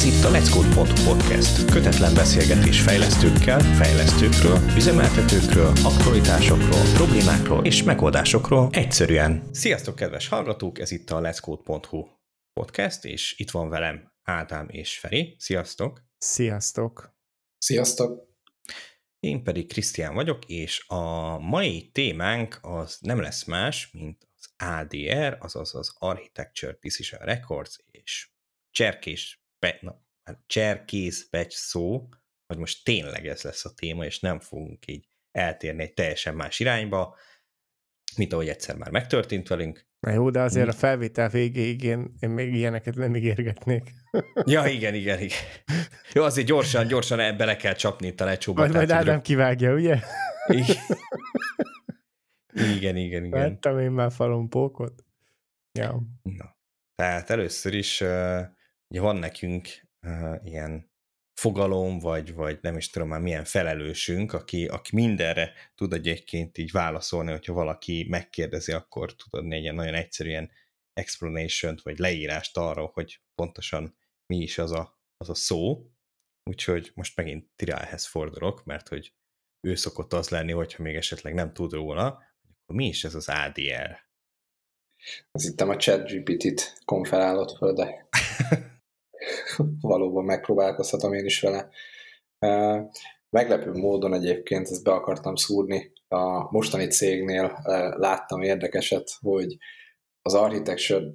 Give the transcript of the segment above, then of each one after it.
Ez itt a Let's Code podcast. Kötetlen beszélgetés fejlesztőkkel, fejlesztőkről, üzemeltetőkről, aktualitásokról, problémákról és megoldásokról egyszerűen. Sziasztok, kedves hallgatók! Ez itt a Let's Code podcast, és itt van velem Ádám és Feri. Sziasztok! Sziasztok! Sziasztok! Én pedig Krisztián vagyok, és a mai témánk az nem lesz más, mint az ADR, azaz az Architecture Decision Records, és cserkés, pe, na, hát cserkész pecs szó, hogy most tényleg ez lesz a téma, és nem fogunk így eltérni egy teljesen más irányba, mint ahogy egyszer már megtörtént velünk. Na jó, de azért a felvétel végéig én, én még ilyeneket nem ígérgetnék. Ja, igen, igen, igen. Jó, azért gyorsan, gyorsan bele kell csapni itt a lecsóba. Majd, majd Ádám kivágja, ugye? Igen. igen, igen, igen. Vettem én már falon pókot. Ja. Na. Tehát először is uh, ugye van nekünk uh, ilyen fogalom, vagy, vagy nem is tudom már milyen felelősünk, aki, aki mindenre tud egyébként így válaszolni, hogyha valaki megkérdezi, akkor tud adni egy ilyen nagyon egyszerűen explanation vagy leírást arra, hogy pontosan mi is az a, az a szó. Úgyhogy most megint Tirálhez fordulok, mert hogy ő szokott az lenni, hogyha még esetleg nem tud róla, akkor mi is ez az ADR? Az itt a chat GPT-t konferálott föl, de valóban megpróbálkozhatom én is vele. Meglepő módon egyébként ezt be akartam szúrni. A mostani cégnél láttam érdekeset, hogy az architecture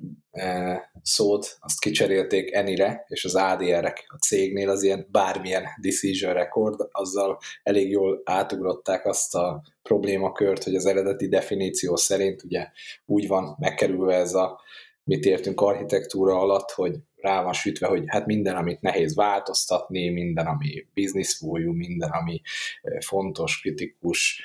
szót azt kicserélték enire, és az ADR-ek a cégnél az ilyen bármilyen decision record, azzal elég jól átugrották azt a problémakört, hogy az eredeti definíció szerint ugye úgy van megkerülve ez a mit értünk architektúra alatt, hogy rá van sütve, hogy hát minden, amit nehéz változtatni, minden, ami bizniszfójú, minden, ami fontos, kritikus,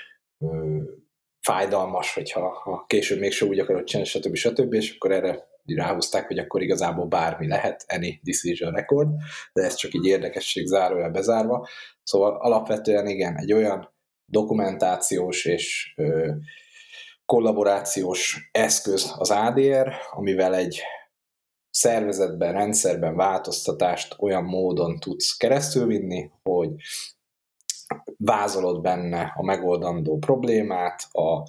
fájdalmas, hogyha ha később mégsem úgy akarod csinálni, stb. stb. És akkor erre ráhozták, hogy akkor igazából bármi lehet, any decision record, de ez csak így érdekesség zárója bezárva. Szóval alapvetően igen, egy olyan dokumentációs és ö, kollaborációs eszköz az ADR, amivel egy szervezetben, rendszerben változtatást olyan módon tudsz keresztülvinni, hogy vázolod benne a megoldandó problémát, a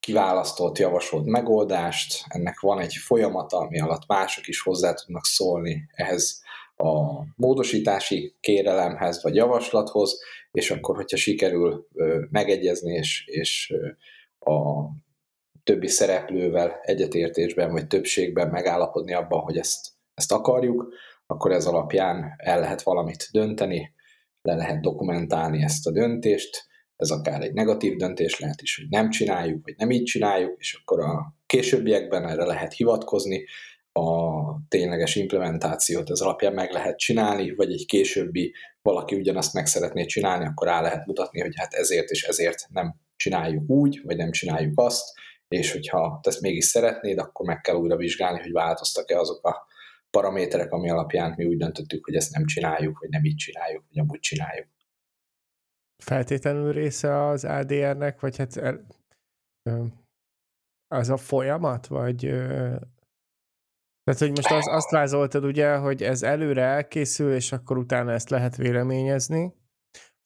kiválasztott, javasolt megoldást, ennek van egy folyamata, ami alatt mások is hozzá tudnak szólni ehhez a módosítási kérelemhez vagy javaslathoz, és akkor, hogyha sikerül megegyezni és, és a többi szereplővel egyetértésben vagy többségben megállapodni abban, hogy ezt, ezt akarjuk, akkor ez alapján el lehet valamit dönteni, le lehet dokumentálni ezt a döntést, ez akár egy negatív döntés lehet is, hogy nem csináljuk, vagy nem így csináljuk, és akkor a későbbiekben erre lehet hivatkozni, a tényleges implementációt ez alapján meg lehet csinálni, vagy egy későbbi valaki ugyanazt meg szeretné csinálni, akkor rá lehet mutatni, hogy hát ezért és ezért nem csináljuk úgy, vagy nem csináljuk azt, és hogyha te ezt mégis szeretnéd, akkor meg kell újra vizsgálni, hogy változtak-e azok a paraméterek, ami alapján mi úgy döntöttük, hogy ezt nem csináljuk, vagy nem így csináljuk, vagy amúgy csináljuk. Feltétlenül része az ADR-nek, vagy hát az a folyamat, vagy tehát, hogy most az, azt vázoltad ugye, hogy ez előre elkészül, és akkor utána ezt lehet véleményezni.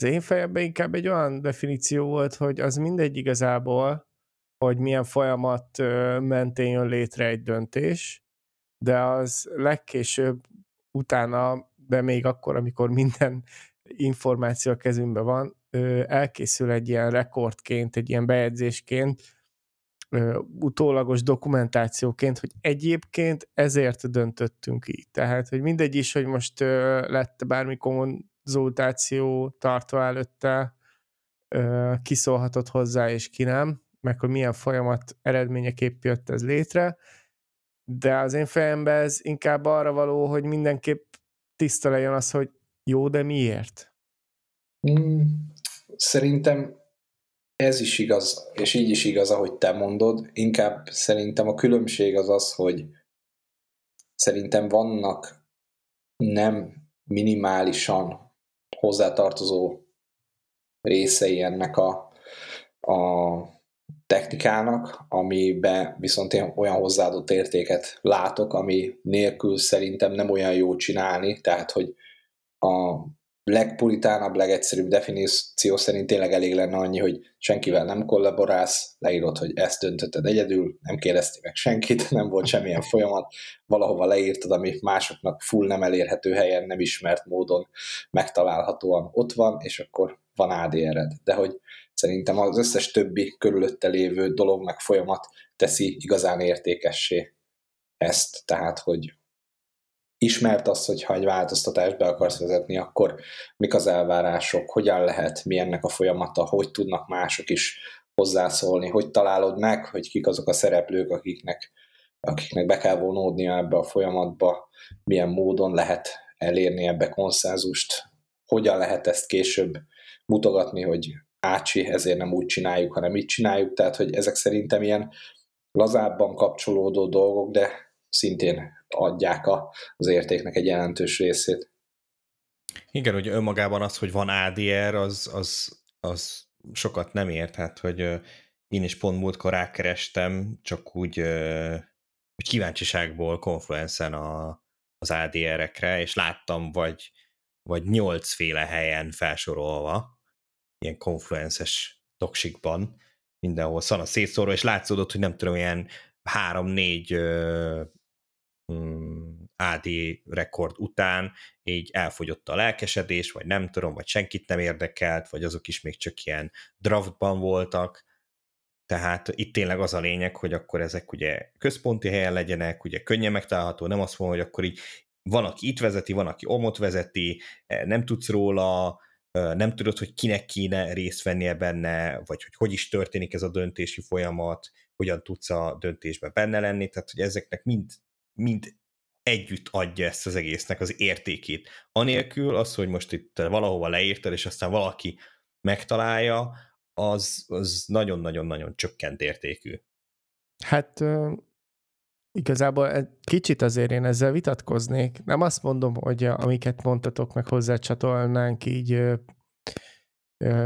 Az én fejemben inkább egy olyan definíció volt, hogy az mindegy igazából, hogy milyen folyamat mentén jön létre egy döntés, de az legkésőbb utána, de még akkor, amikor minden információ a kezünkben van, elkészül egy ilyen rekordként, egy ilyen bejegyzésként, utólagos dokumentációként, hogy egyébként ezért döntöttünk így. Tehát, hogy mindegy is, hogy most lett bármi konzultáció tartva előtte, kiszólhatott hozzá és ki nem, meg hogy milyen folyamat eredményeképp jött ez létre, de az én fejemben ez inkább arra való, hogy mindenképp tiszta legyen az, hogy jó, de miért? Hmm, szerintem ez is igaz, és így is igaz, ahogy te mondod. Inkább szerintem a különbség az az, hogy szerintem vannak nem minimálisan hozzátartozó részei ennek a, a technikának, amiben viszont én olyan hozzáadott értéket látok, ami nélkül szerintem nem olyan jó csinálni, tehát hogy a legpuritánabb, legegyszerűbb definíció szerint tényleg elég lenne annyi, hogy senkivel nem kollaborálsz, leírod, hogy ezt döntötted egyedül, nem kérdeztél meg senkit, nem volt semmilyen folyamat, valahova leírtad, ami másoknak full nem elérhető helyen, nem ismert módon megtalálhatóan ott van, és akkor van ADR-ed. De hogy szerintem az összes többi körülötte lévő dolog meg folyamat teszi igazán értékessé ezt, tehát hogy ismert azt, hogy ha egy változtatást be akarsz vezetni, akkor mik az elvárások, hogyan lehet, mi ennek a folyamata, hogy tudnak mások is hozzászólni, hogy találod meg, hogy kik azok a szereplők, akiknek, akiknek be kell vonódnia ebbe a folyamatba, milyen módon lehet elérni ebbe konszenzust, hogyan lehet ezt később mutogatni, hogy ácsi, ezért nem úgy csináljuk, hanem így csináljuk, tehát hogy ezek szerintem ilyen lazábban kapcsolódó dolgok, de szintén adják a, az értéknek egy jelentős részét. Igen, hogy önmagában az, hogy van ADR, az, az, az sokat nem ért, hát, hogy én is pont múltkor rákerestem, csak úgy, hogy kíváncsiságból Confluence-en a, az ADR-ekre, és láttam vagy, vagy nyolcféle helyen felsorolva, ilyen Confluence-es toksikban, mindenhol szana szétszórva, és látszódott, hogy nem tudom, ilyen három-négy AD rekord után így elfogyott a lelkesedés, vagy nem tudom, vagy senkit nem érdekelt, vagy azok is még csak ilyen draftban voltak, tehát itt tényleg az a lényeg, hogy akkor ezek ugye központi helyen legyenek, ugye könnyen megtalálható, nem azt mondom, hogy akkor így van, aki itt vezeti, van, aki omot vezeti, e, nem tudsz róla, nem tudod, hogy kinek kéne részt vennie benne, vagy hogy hogy is történik ez a döntési folyamat, hogyan tudsz a döntésben benne lenni, tehát hogy ezeknek mind mind együtt adja ezt az egésznek az értékét. Anélkül az, hogy most itt valahova leírtad, és aztán valaki megtalálja, az, az nagyon-nagyon-nagyon csökkent értékű. Hát igazából egy kicsit azért én ezzel vitatkoznék. Nem azt mondom, hogy amiket mondtatok, meg hozzácsatolnánk így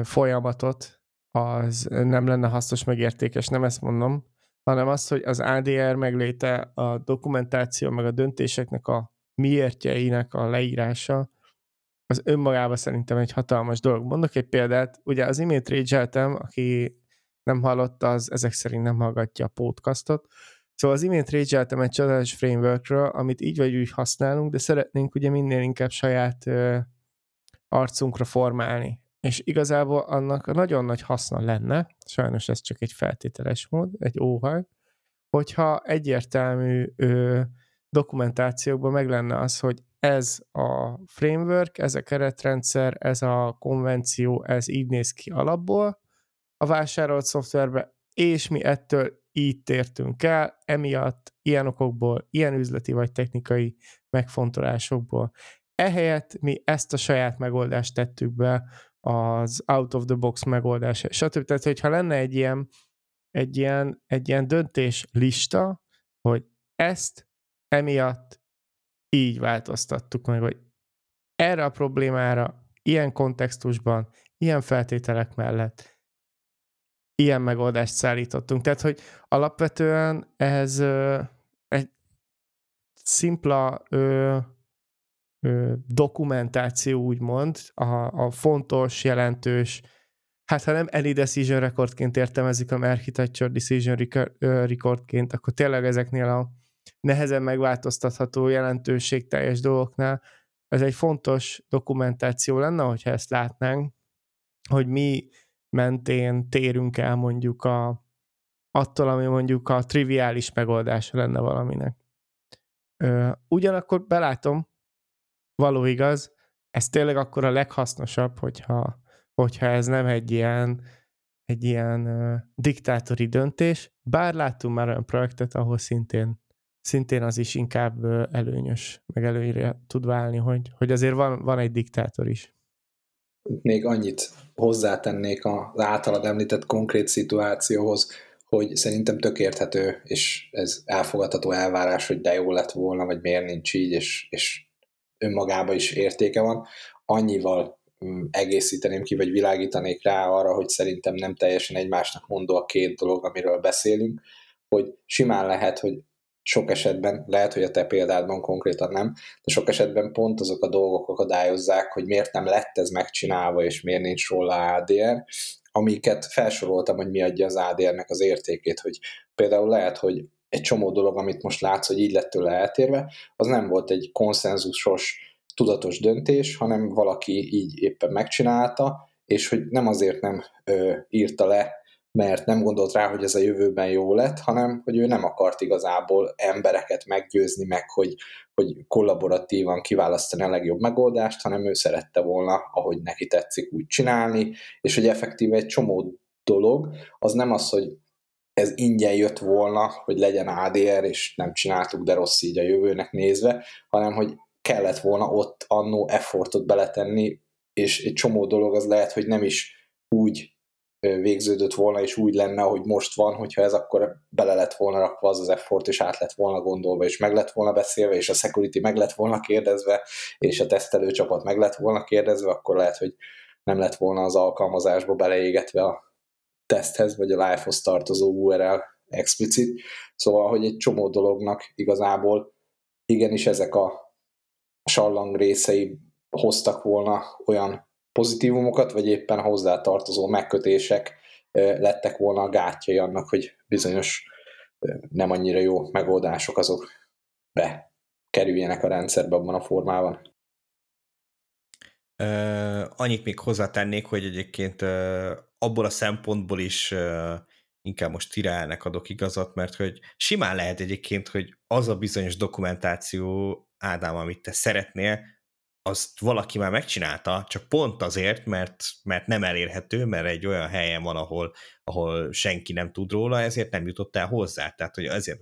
folyamatot, az nem lenne hasznos, meg értékes, nem ezt mondom, hanem az, hogy az ADR megléte, a dokumentáció, meg a döntéseknek a miértjeinek a leírása, az önmagában szerintem egy hatalmas dolog. Mondok egy példát, ugye az imént régyeltem, aki nem hallotta, az ezek szerint nem hallgatja a podcastot, Szóval az imént régyeltem egy csodálatos frameworkről, amit így vagy úgy használunk, de szeretnénk ugye minél inkább saját ö, arcunkra formálni és igazából annak nagyon nagy haszna lenne, sajnos ez csak egy feltételes mód, egy óhaj, hogyha egyértelmű ö, dokumentációkban meg lenne az, hogy ez a framework, ez a keretrendszer, ez a konvenció, ez így néz ki alapból a vásárolt szoftverbe, és mi ettől így tértünk el, emiatt ilyen okokból, ilyen üzleti vagy technikai megfontolásokból. Ehelyett mi ezt a saját megoldást tettük be az out of the box megoldás, stb. Tehát, hogyha lenne egy ilyen, egy ilyen, egy ilyen döntés lista, hogy ezt emiatt így változtattuk meg, hogy erre a problémára, ilyen kontextusban, ilyen feltételek mellett ilyen megoldást szállítottunk. Tehát, hogy alapvetően ez ö, egy szimpla ö, dokumentáció, úgymond, a, a fontos, jelentős, hát ha nem Any Decision Recordként értelmezik, hanem Architecture Decision Recordként, akkor tényleg ezeknél a nehezen megváltoztatható jelentőségteljes dolgoknál ez egy fontos dokumentáció lenne, hogyha ezt látnánk, hogy mi mentén térünk el mondjuk a, attól, ami mondjuk a triviális megoldása lenne valaminek. ugyanakkor belátom, való igaz, ez tényleg akkor a leghasznosabb, hogyha, hogyha ez nem egy ilyen, egy ilyen uh, diktátori döntés, bár láttunk már olyan projektet, ahol szintén, szintén az is inkább uh, előnyös, meg előnyre tud válni, hogy, hogy azért van, van egy diktátor is. Még annyit hozzátennék az általad említett konkrét szituációhoz, hogy szerintem tök érthető, és ez elfogadható elvárás, hogy de jó lett volna, vagy miért nincs így, és, és önmagában is értéke van. Annyival mm, egészíteném ki, vagy világítanék rá arra, hogy szerintem nem teljesen egymásnak mondó a két dolog, amiről beszélünk, hogy simán lehet, hogy sok esetben, lehet, hogy a te példádban konkrétan nem, de sok esetben pont azok a dolgok akadályozzák, hogy miért nem lett ez megcsinálva, és miért nincs róla ADR, amiket felsoroltam, hogy mi adja az ADR-nek az értékét, hogy például lehet, hogy egy csomó dolog, amit most látsz, hogy így lett tőle eltérve, az nem volt egy konszenzusos, tudatos döntés, hanem valaki így éppen megcsinálta, és hogy nem azért nem ö, írta le mert nem gondolt rá, hogy ez a jövőben jó lett, hanem hogy ő nem akart igazából embereket meggyőzni meg, hogy, hogy kollaboratívan kiválasztani a legjobb megoldást, hanem ő szerette volna, ahogy neki tetszik úgy csinálni, és hogy effektíve egy csomó dolog, az nem az, hogy ez ingyen jött volna, hogy legyen ADR, és nem csináltuk, de rossz így a jövőnek nézve, hanem hogy kellett volna ott annó effortot beletenni, és egy csomó dolog az lehet, hogy nem is úgy végződött volna, és úgy lenne, hogy most van, hogyha ez akkor bele lett volna rakva az az effort, és át lett volna gondolva, és meg lett volna beszélve, és a security meg lett volna kérdezve, és a tesztelő csapat meg lett volna kérdezve, akkor lehet, hogy nem lett volna az alkalmazásba beleégetve a teszthez, vagy a live-hoz tartozó URL explicit. Szóval, hogy egy csomó dolognak igazából igenis ezek a sallang részei hoztak volna olyan pozitívumokat, vagy éppen hozzá tartozó megkötések lettek volna a gátjai annak, hogy bizonyos nem annyira jó megoldások azok be kerüljenek a rendszerbe abban a formában. Annyit még hozzátennék, hogy egyébként abból a szempontból is inkább most Tirálnek adok igazat, mert hogy simán lehet egyébként, hogy az a bizonyos dokumentáció, Ádám, amit te szeretnél, azt valaki már megcsinálta, csak pont azért, mert, mert nem elérhető, mert egy olyan helyen van, ahol, ahol senki nem tud róla, ezért nem jutott el hozzá. Tehát, hogy ezért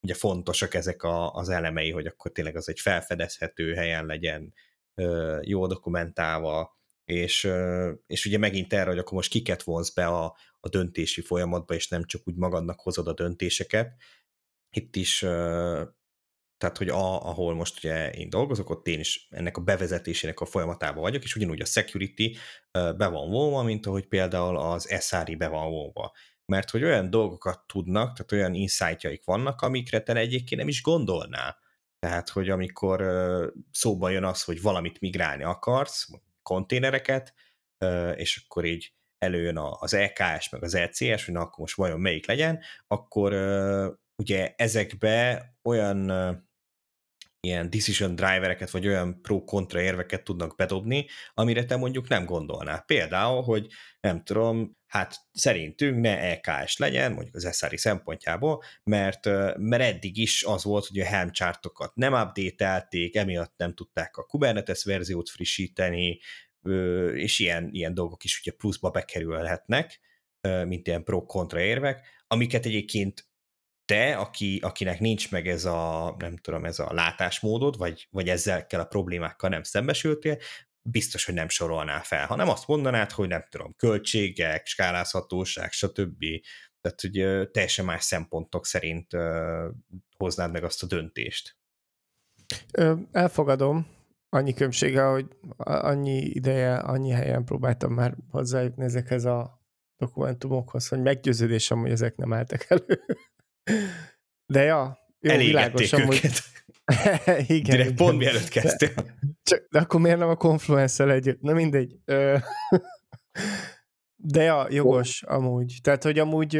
ugye fontosak ezek a, az elemei, hogy akkor tényleg az egy felfedezhető helyen legyen, jó dokumentálva, és, és ugye megint erre, hogy akkor most kiket vonz be a, a döntési folyamatba, és nem csak úgy magadnak hozod a döntéseket. Itt is tehát hogy a, ahol most ugye én dolgozok, ott én is ennek a bevezetésének a folyamatában vagyok, és ugyanúgy a security be van vonva, mint ahogy például az SRI be van vonva. Mert hogy olyan dolgokat tudnak, tehát olyan insightjaik vannak, amikre te egyébként nem is gondolnál. Tehát, hogy amikor szóba jön az, hogy valamit migrálni akarsz, konténereket, és akkor így előjön az EKS, meg az ECS, hogy na akkor most vajon melyik legyen, akkor ugye ezekbe olyan ilyen decision drivereket, vagy olyan pro-kontra érveket tudnak bedobni, amire te mondjuk nem gondolnál. Például, hogy nem tudom, hát szerintünk ne EKS legyen, mondjuk az SRI szempontjából, mert, mert eddig is az volt, hogy a Helm chartokat nem update-elték, emiatt nem tudták a Kubernetes verziót frissíteni, és ilyen, ilyen dolgok is ugye pluszba bekerülhetnek, mint ilyen pro-kontra érvek, amiket egyébként te, aki, akinek nincs meg ez a, nem tudom, ez a látásmódod, vagy, vagy ezzel a problémákkal nem szembesültél, biztos, hogy nem sorolnál fel, hanem azt mondanád, hogy nem tudom, költségek, skálázhatóság, stb. Tehát, hogy teljesen más szempontok szerint hoznád meg azt a döntést. Elfogadom. Annyi különbsége, hogy annyi ideje, annyi helyen próbáltam már hozzájutni ezekhez a dokumentumokhoz, hogy meggyőződésem, hogy ezek nem álltak elő. De ja, jó, világos, amúgy... Igen, Direkt igen. pont mielőtt kezdtél. Csak, de akkor miért nem a confluence együtt? Na mindegy. De ja, jogos amúgy. Tehát, hogy amúgy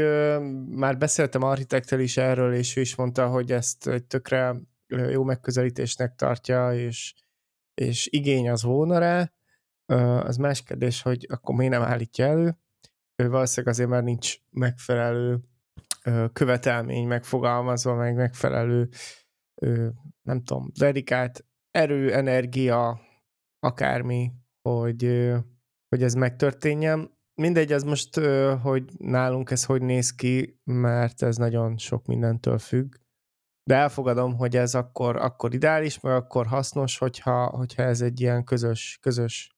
már beszéltem architektel is erről, és ő is mondta, hogy ezt egy tökre jó megközelítésnek tartja, és, és igény az volna rá. Az más kérdés, hogy akkor miért nem állítja elő. Ő valószínűleg azért már nincs megfelelő követelmény megfogalmazva, meg megfelelő, nem tudom, dedikált erő, energia, akármi, hogy, hogy ez megtörténjen. Mindegy, az most, hogy nálunk ez hogy néz ki, mert ez nagyon sok mindentől függ. De elfogadom, hogy ez akkor, akkor ideális, meg akkor hasznos, hogyha, hogyha ez egy ilyen közös, közös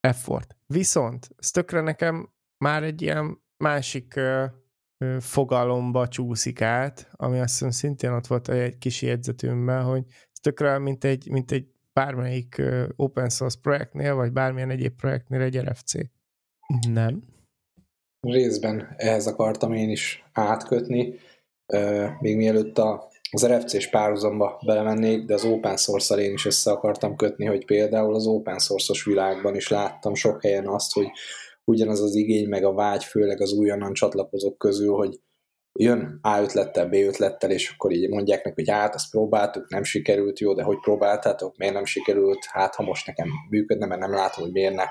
effort. Viszont ez tökre nekem már egy ilyen másik fogalomba csúszik át, ami azt hiszem szintén ott volt egy kis jegyzetünkben, hogy ez tökre mint egy, mint egy bármelyik open source projektnél, vagy bármilyen egyéb projektnél egy RFC? Nem. Részben ehhez akartam én is átkötni, még mielőtt a, az RFC-s párhuzamba belemennék, de az open source-szal én is össze akartam kötni, hogy például az open source-os világban is láttam sok helyen azt, hogy ugyanaz az igény, meg a vágy, főleg az újonnan csatlakozók közül, hogy jön A ötlettel, B ötlettel, és akkor így mondják neki, hogy hát, azt próbáltuk, nem sikerült, jó, de hogy próbáltátok, miért nem sikerült, hát ha most nekem működne, mert nem látom, hogy miért ne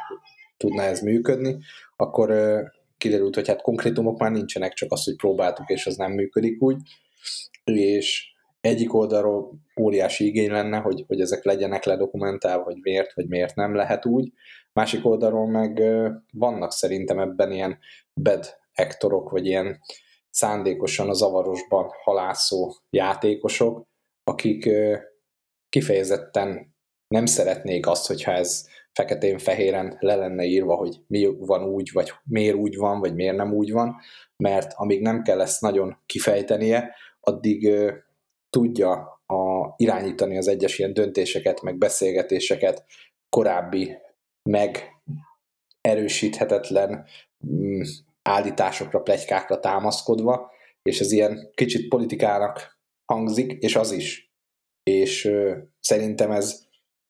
tudna ez működni, akkor kiderült, hogy hát konkrétumok már nincsenek, csak az, hogy próbáltuk, és az nem működik úgy, és egyik oldalról óriási igény lenne, hogy, hogy ezek legyenek ledokumentálva, hogy miért, vagy miért nem lehet úgy. Másik oldalról meg vannak szerintem ebben ilyen bad actorok, vagy ilyen szándékosan a zavarosban halászó játékosok, akik kifejezetten nem szeretnék azt, hogyha ez feketén-fehéren le lenne írva, hogy mi van úgy, vagy miért úgy van, vagy miért nem úgy van, mert amíg nem kell ezt nagyon kifejtenie, addig tudja a, irányítani az egyes ilyen döntéseket, meg beszélgetéseket korábbi, meg erősíthetetlen mm, állításokra, plegykákra támaszkodva, és ez ilyen kicsit politikának hangzik, és az is. És ö, szerintem ez,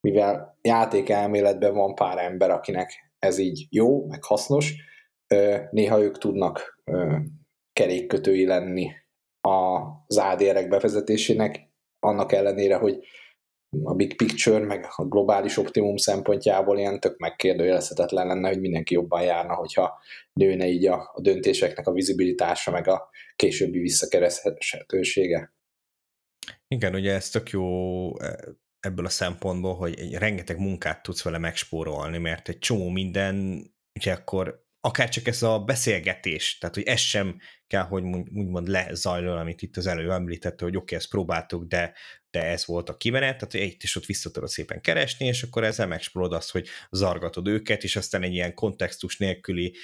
mivel játékelméletben van pár ember, akinek ez így jó, meg hasznos, ö, néha ők tudnak ö, kerékkötői lenni az ADR-ek bevezetésének, annak ellenére, hogy a big picture, meg a globális optimum szempontjából ilyen tök megkérdőjelezhetetlen lenne, hogy mindenki jobban járna, hogyha nőne így a, a döntéseknek a vizibilitása, meg a későbbi visszakereshetősége. Igen, ugye ez tök jó e, ebből a szempontból, hogy egy rengeteg munkát tudsz vele megspórolni, mert egy csomó minden, ugye akkor akár csak ez a beszélgetés, tehát hogy ez sem kell, hogy úgymond lezajljon, amit itt az előbb említette, hogy oké, okay, ezt próbáltuk, de, de ez volt a kimenet, tehát egy is ott vissza tudod szépen keresni, és akkor ezzel megspórolod azt, hogy zargatod őket, és aztán egy ilyen kontextus nélküli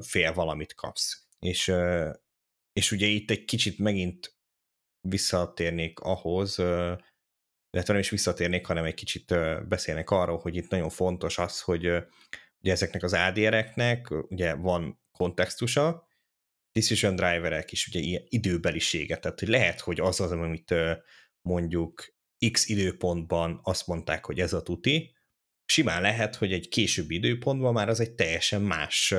fél valamit kapsz. És, és ugye itt egy kicsit megint visszatérnék ahhoz, uh, illetve nem is visszatérnék, hanem egy kicsit beszélnek arról, hogy itt nagyon fontos az, hogy ugye ezeknek az ADR-eknek ugye van kontextusa, decision driverek is ugye ilyen időbeliséget, tehát hogy lehet, hogy az az, amit mondjuk x időpontban azt mondták, hogy ez a tuti, simán lehet, hogy egy későbbi időpontban már az egy teljesen más,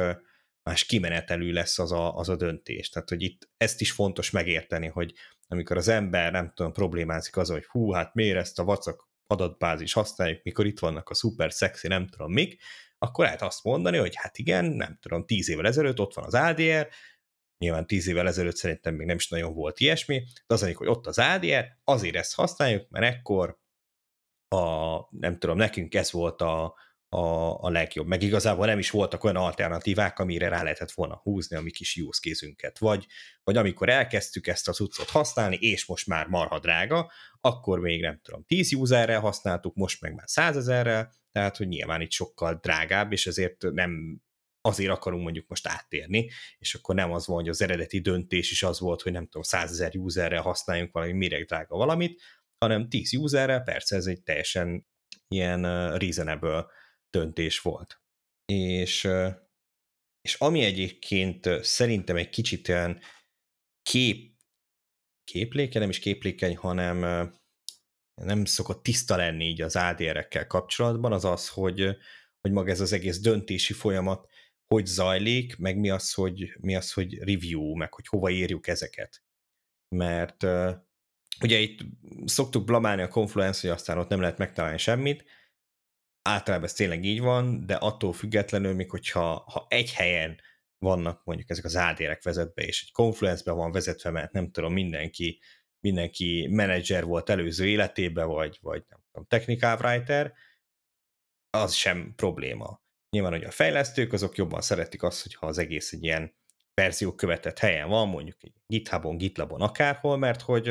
más kimenetelű lesz az a, az a döntés. Tehát, hogy itt ezt is fontos megérteni, hogy amikor az ember, nem tudom, problémázik az, hogy hú, hát miért ezt a vacak adatbázis használjuk, mikor itt vannak a szuper szexi, nem tudom mik, akkor lehet azt mondani, hogy hát igen, nem tudom, tíz évvel ezelőtt ott van az ADR, nyilván tíz évvel ezelőtt szerintem még nem is nagyon volt ilyesmi, de az hogy ott az ADR, azért ezt használjuk, mert ekkor a, nem tudom, nekünk ez volt a, a, a legjobb. Meg igazából nem is voltak olyan alternatívák, amire rá lehetett volna húzni a mi kis use kézünket. Vagy, vagy amikor elkezdtük ezt az utcot használni, és most már marha drága, akkor még nem tudom, 10 userrel használtuk, most meg már 100 ezerrel, tehát hogy nyilván itt sokkal drágább, és ezért nem azért akarunk mondjuk most áttérni, és akkor nem az van, hogy az eredeti döntés is az volt, hogy nem tudom, 100 ezer userrel használjunk valami méreg drága valamit, hanem 10 userrel, persze ez egy teljesen ilyen reasonable döntés volt. És, és ami egyébként szerintem egy kicsit olyan kép, képléke, nem is képlékeny, hanem nem szokott tiszta lenni így az ADR-ekkel kapcsolatban, az az, hogy, hogy maga ez az egész döntési folyamat hogy zajlik, meg mi az, hogy, mi az, hogy review, meg hogy hova írjuk ezeket. Mert ugye itt szoktuk blamálni a Confluence, hogy aztán ott nem lehet megtalálni semmit, általában ez tényleg így van, de attól függetlenül, még hogyha ha egy helyen vannak mondjuk ezek az ADR-ek vezetve, és egy Confluence-ben van vezetve, mert nem tudom, mindenki, mindenki menedzser volt előző életében, vagy, vagy nem tudom, technical writer, az sem probléma. Nyilván, hogy a fejlesztők azok jobban szeretik azt, hogyha az egész egy ilyen verzió követett helyen van, mondjuk egy GitHubon, GitLabon, akárhol, mert hogy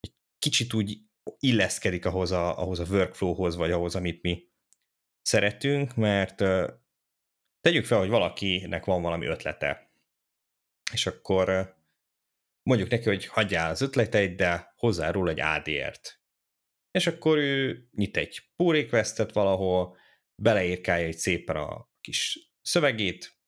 egy kicsit úgy illeszkedik ahhoz a, ahhoz a workflowhoz, vagy ahhoz, amit mi szeretünk, mert tegyük fel, hogy valakinek van valami ötlete, és akkor mondjuk neki, hogy hagyjál az ötleteit, de hozzáról egy ADR-t. és akkor ő nyit egy pull requestet valahol, beleírkálja egy szépen a kis szövegét,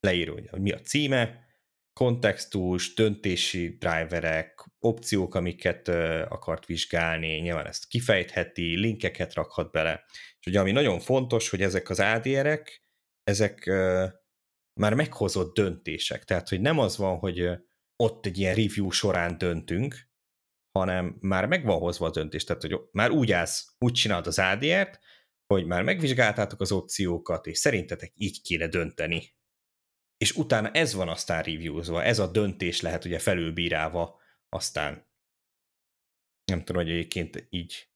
leírja, hogy mi a címe, kontextus, döntési driverek, opciók, amiket akart vizsgálni, nyilván ezt kifejtheti, linkeket rakhat bele. És ugye ami nagyon fontos, hogy ezek az ADR-ek, ezek már meghozott döntések. Tehát, hogy nem az van, hogy ott egy ilyen review során döntünk, hanem már meg van hozva a döntés. Tehát, hogy már úgy állsz, úgy csinálod az ADR-t, hogy már megvizsgáltátok az opciókat, és szerintetek így kéne dönteni és utána ez van aztán reviewzva, ez a döntés lehet ugye felülbírálva aztán. Nem tudom, hogy egyébként így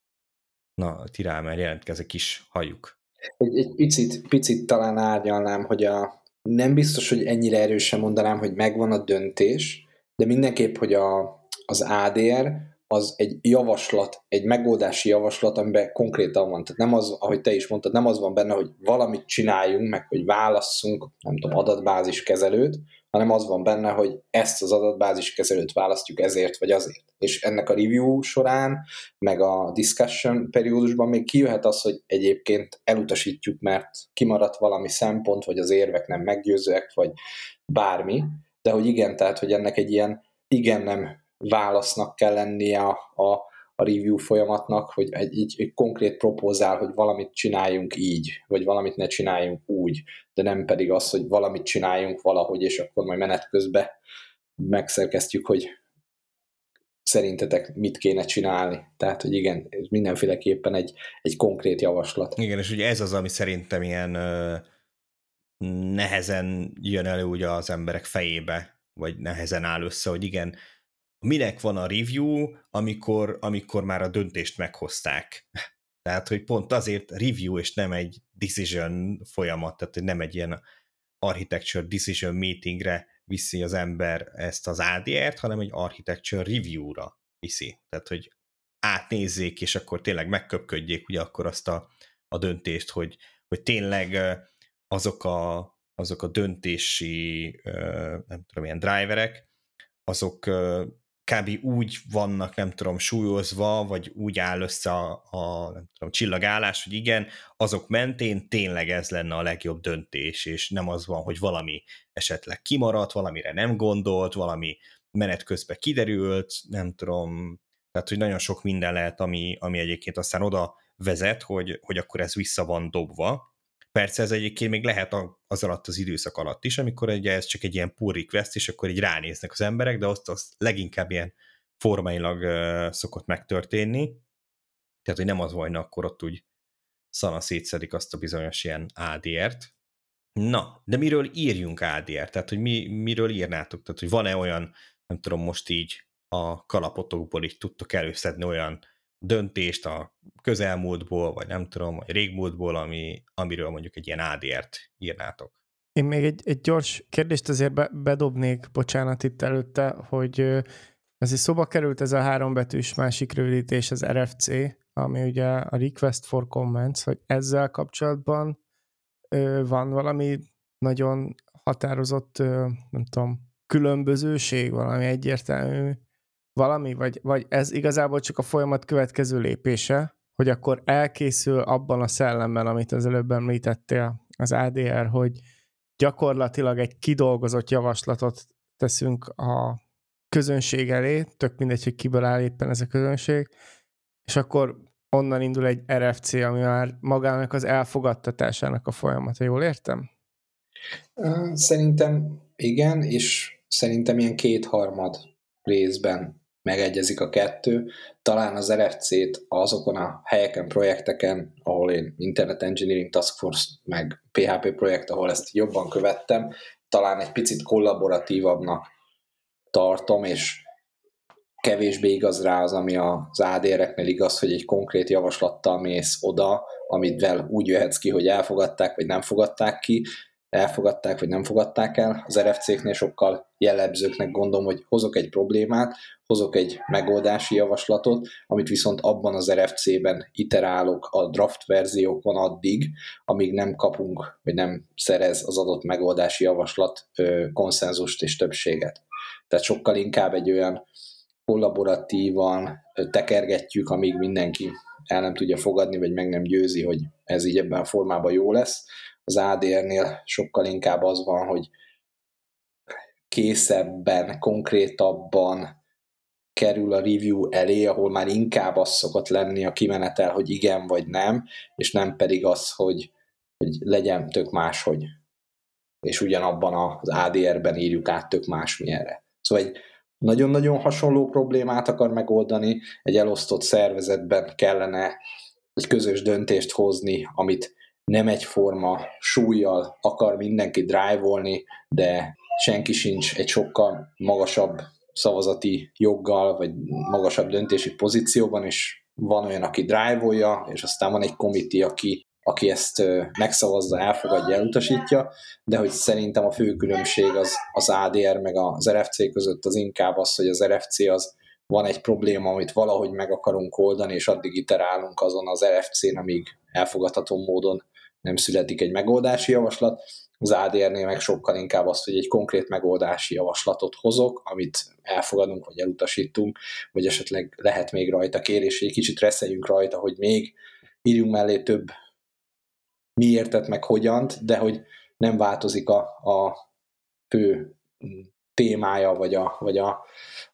na, Tirámer jelentkezek is, halljuk. Egy, egy picit, picit talán árnyalnám, hogy a, nem biztos, hogy ennyire erősen mondanám, hogy megvan a döntés, de mindenképp, hogy a, az ADR az egy javaslat, egy megoldási javaslat, amiben konkrétan van. Tehát nem az, ahogy te is mondtad, nem az van benne, hogy valamit csináljunk, meg hogy válasszunk, nem tudom, adatbázis kezelőt, hanem az van benne, hogy ezt az adatbázis kezelőt választjuk ezért vagy azért. És ennek a review során, meg a discussion periódusban még kijöhet az, hogy egyébként elutasítjuk, mert kimaradt valami szempont, vagy az érvek nem meggyőzőek, vagy bármi, de hogy igen, tehát, hogy ennek egy ilyen igen nem válasznak kell lennie a, a, a review folyamatnak, hogy egy, egy, egy konkrét propózál, hogy valamit csináljunk így, vagy valamit ne csináljunk úgy, de nem pedig az, hogy valamit csináljunk valahogy, és akkor majd menet közben megszerkeztjük, hogy szerintetek mit kéne csinálni. Tehát, hogy igen, ez mindenféleképpen egy, egy konkrét javaslat. Igen, és ugye ez az, ami szerintem ilyen ö, nehezen jön elő ugye az emberek fejébe, vagy nehezen áll össze, hogy igen, minek van a review, amikor, amikor már a döntést meghozták. Tehát, hogy pont azért review, és nem egy decision folyamat, tehát nem egy ilyen architecture decision meetingre viszi az ember ezt az ADR-t, hanem egy architecture review-ra viszi. Tehát, hogy átnézzék, és akkor tényleg megköpködjék ugye akkor azt a, a döntést, hogy, hogy tényleg azok a, azok a döntési, nem tudom, ilyen driverek, azok kb. úgy vannak, nem tudom, súlyozva, vagy úgy áll össze a, a nem tudom, csillagállás, hogy igen, azok mentén tényleg ez lenne a legjobb döntés, és nem az van, hogy valami esetleg kimaradt, valamire nem gondolt, valami menet közben kiderült, nem tudom, tehát, hogy nagyon sok minden lehet, ami, ami egyébként aztán oda vezet, hogy, hogy akkor ez vissza van dobva. Persze ez egyébként még lehet az alatt az időszak alatt is, amikor ugye ez csak egy ilyen pull request, és akkor így ránéznek az emberek, de azt, azt leginkább ilyen formailag szokott megtörténni. Tehát, hogy nem az volna, akkor ott úgy szana szétszedik azt a bizonyos ilyen ADR-t. Na, de miről írjunk ADR-t? Tehát, hogy mi, miről írnátok? Tehát, hogy van-e olyan, nem tudom, most így a kalapotokból így tudtok előszedni olyan döntést a közelmúltból, vagy nem tudom, vagy régmúltból, ami, amiről mondjuk egy ilyen ADR-t írnátok. Én még egy, egy gyors kérdést azért be, bedobnék, bocsánat itt előtte, hogy ez is szóba került ez a hárombetűs másik rövidítés, az RFC, ami ugye a Request for Comments, hogy ezzel kapcsolatban ö, van valami nagyon határozott, ö, nem tudom, különbözőség, valami egyértelmű valami, vagy, vagy ez igazából csak a folyamat következő lépése, hogy akkor elkészül abban a szellemben, amit az előbb említettél, az ADR, hogy gyakorlatilag egy kidolgozott javaslatot teszünk a közönség elé, tök mindegy, hogy kiből áll éppen ez a közönség, és akkor onnan indul egy RFC, ami már magának az elfogadtatásának a folyamata, jól értem? Szerintem igen, és szerintem ilyen kétharmad részben megegyezik a kettő. Talán az RFC-t azokon a helyeken, projekteken, ahol én Internet Engineering Task Force, meg PHP projekt, ahol ezt jobban követtem, talán egy picit kollaboratívabbnak tartom, és kevésbé igaz rá az, ami az ADR-eknél igaz, hogy egy konkrét javaslattal mész oda, amit vel úgy jöhetsz ki, hogy elfogadták, vagy nem fogadták ki, elfogadták, vagy nem fogadták el. Az RFC-knél sokkal jellemzőknek gondolom, hogy hozok egy problémát, hozok egy megoldási javaslatot, amit viszont abban az RFC-ben iterálok a draft verziókon addig, amíg nem kapunk, vagy nem szerez az adott megoldási javaslat ö, konszenzust és többséget. Tehát sokkal inkább egy olyan kollaboratívan tekergetjük, amíg mindenki el nem tudja fogadni, vagy meg nem győzi, hogy ez így ebben a formában jó lesz. Az ADR-nél sokkal inkább az van, hogy készebben, konkrétabban kerül a review elé, ahol már inkább az szokott lenni a kimenetel, hogy igen vagy nem, és nem pedig az, hogy, hogy legyen tök máshogy. És ugyanabban az ADR-ben írjuk át tök másmilyenre. Szóval egy nagyon-nagyon hasonló problémát akar megoldani, egy elosztott szervezetben kellene egy közös döntést hozni, amit nem egyforma súlyjal akar mindenki drive-olni, de senki sincs egy sokkal magasabb szavazati joggal, vagy magasabb döntési pozícióban, és van olyan, aki drive-olja, és aztán van egy komiti, aki, aki ezt megszavazza, elfogadja, elutasítja, de hogy szerintem a fő különbség az, az ADR meg az RFC között az inkább az, hogy az RFC az van egy probléma, amit valahogy meg akarunk oldani, és addig iterálunk azon az RFC-n, amíg elfogadható módon nem születik egy megoldási javaslat. Az ADR-nél meg sokkal inkább azt, hogy egy konkrét megoldási javaslatot hozok, amit elfogadunk, vagy elutasítunk, vagy esetleg lehet még rajta kérés, egy kicsit reszeljünk rajta, hogy még írjunk mellé több miértet, meg hogyant, de hogy nem változik a, a fő témája, vagy a, vagy a,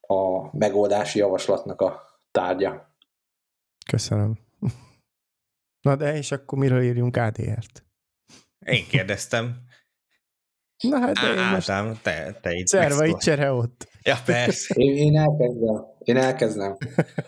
a megoldási javaslatnak a tárgya. Köszönöm. Na de és akkor miről írjunk ADR-t? Én kérdeztem. Na hát de én most... Ádám, te, te itt Szervai csere ott. Ja, persze. Én, én elkezdem. Én elkezdem.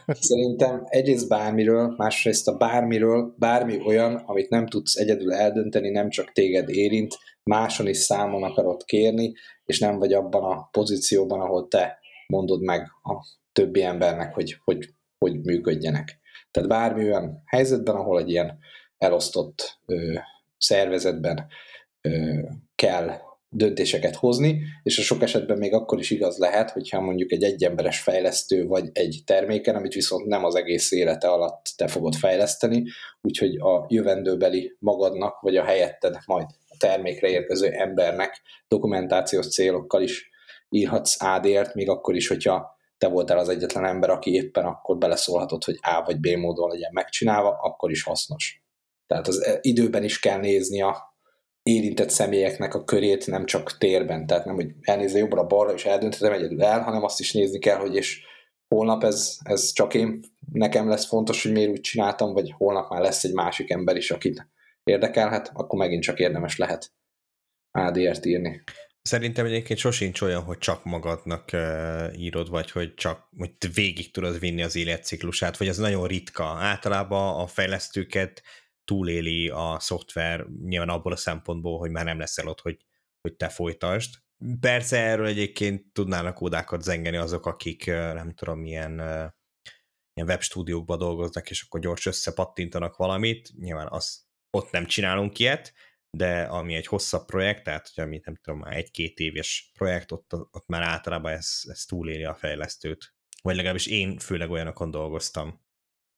Szerintem egyrészt bármiről, másrészt a bármiről, bármi olyan, amit nem tudsz egyedül eldönteni, nem csak téged érint, máson is számon akarod kérni, és nem vagy abban a pozícióban, ahol te mondod meg a többi embernek, hogy hogy, hogy működjenek. Tehát bármi olyan helyzetben, ahol egy ilyen elosztott ö, szervezetben ö, kell döntéseket hozni, és a sok esetben még akkor is igaz lehet, hogyha mondjuk egy egyemberes fejlesztő vagy egy terméken, amit viszont nem az egész élete alatt te fogod fejleszteni, úgyhogy a jövendőbeli magadnak, vagy a helyetted majd a termékre érkező embernek dokumentációs célokkal is írhatsz ADR-t, még akkor is, hogyha te voltál az egyetlen ember, aki éppen akkor beleszólhatott, hogy A vagy B módon legyen megcsinálva, akkor is hasznos. Tehát az eh, időben is kell nézni a érintett személyeknek a körét, nem csak térben, tehát nem, hogy elnézze jobbra-balra és eldönthetem egyedül el, hanem azt is nézni kell, hogy és holnap ez, ez csak én, nekem lesz fontos, hogy miért úgy csináltam, vagy holnap már lesz egy másik ember is, akit érdekelhet, akkor megint csak érdemes lehet ADR-t írni. Szerintem egyébként sosincs olyan, hogy csak magadnak írod, vagy hogy csak hogy végig tudod vinni az életciklusát, vagy ez nagyon ritka. Általában a fejlesztőket túléli a szoftver nyilván abból a szempontból, hogy már nem leszel ott, hogy, hogy te folytasd. Persze erről egyébként tudnának ódákat zengeni azok, akik nem tudom, milyen, ilyen webstúdiókban dolgoznak, és akkor gyors összepattintanak valamit. Nyilván az, ott nem csinálunk ilyet, de ami egy hosszabb projekt, tehát hogy ami nem tudom, már egy-két éves projekt, ott, ott már általában ez, ez túléli a fejlesztőt. Vagy legalábbis én főleg olyanokon dolgoztam.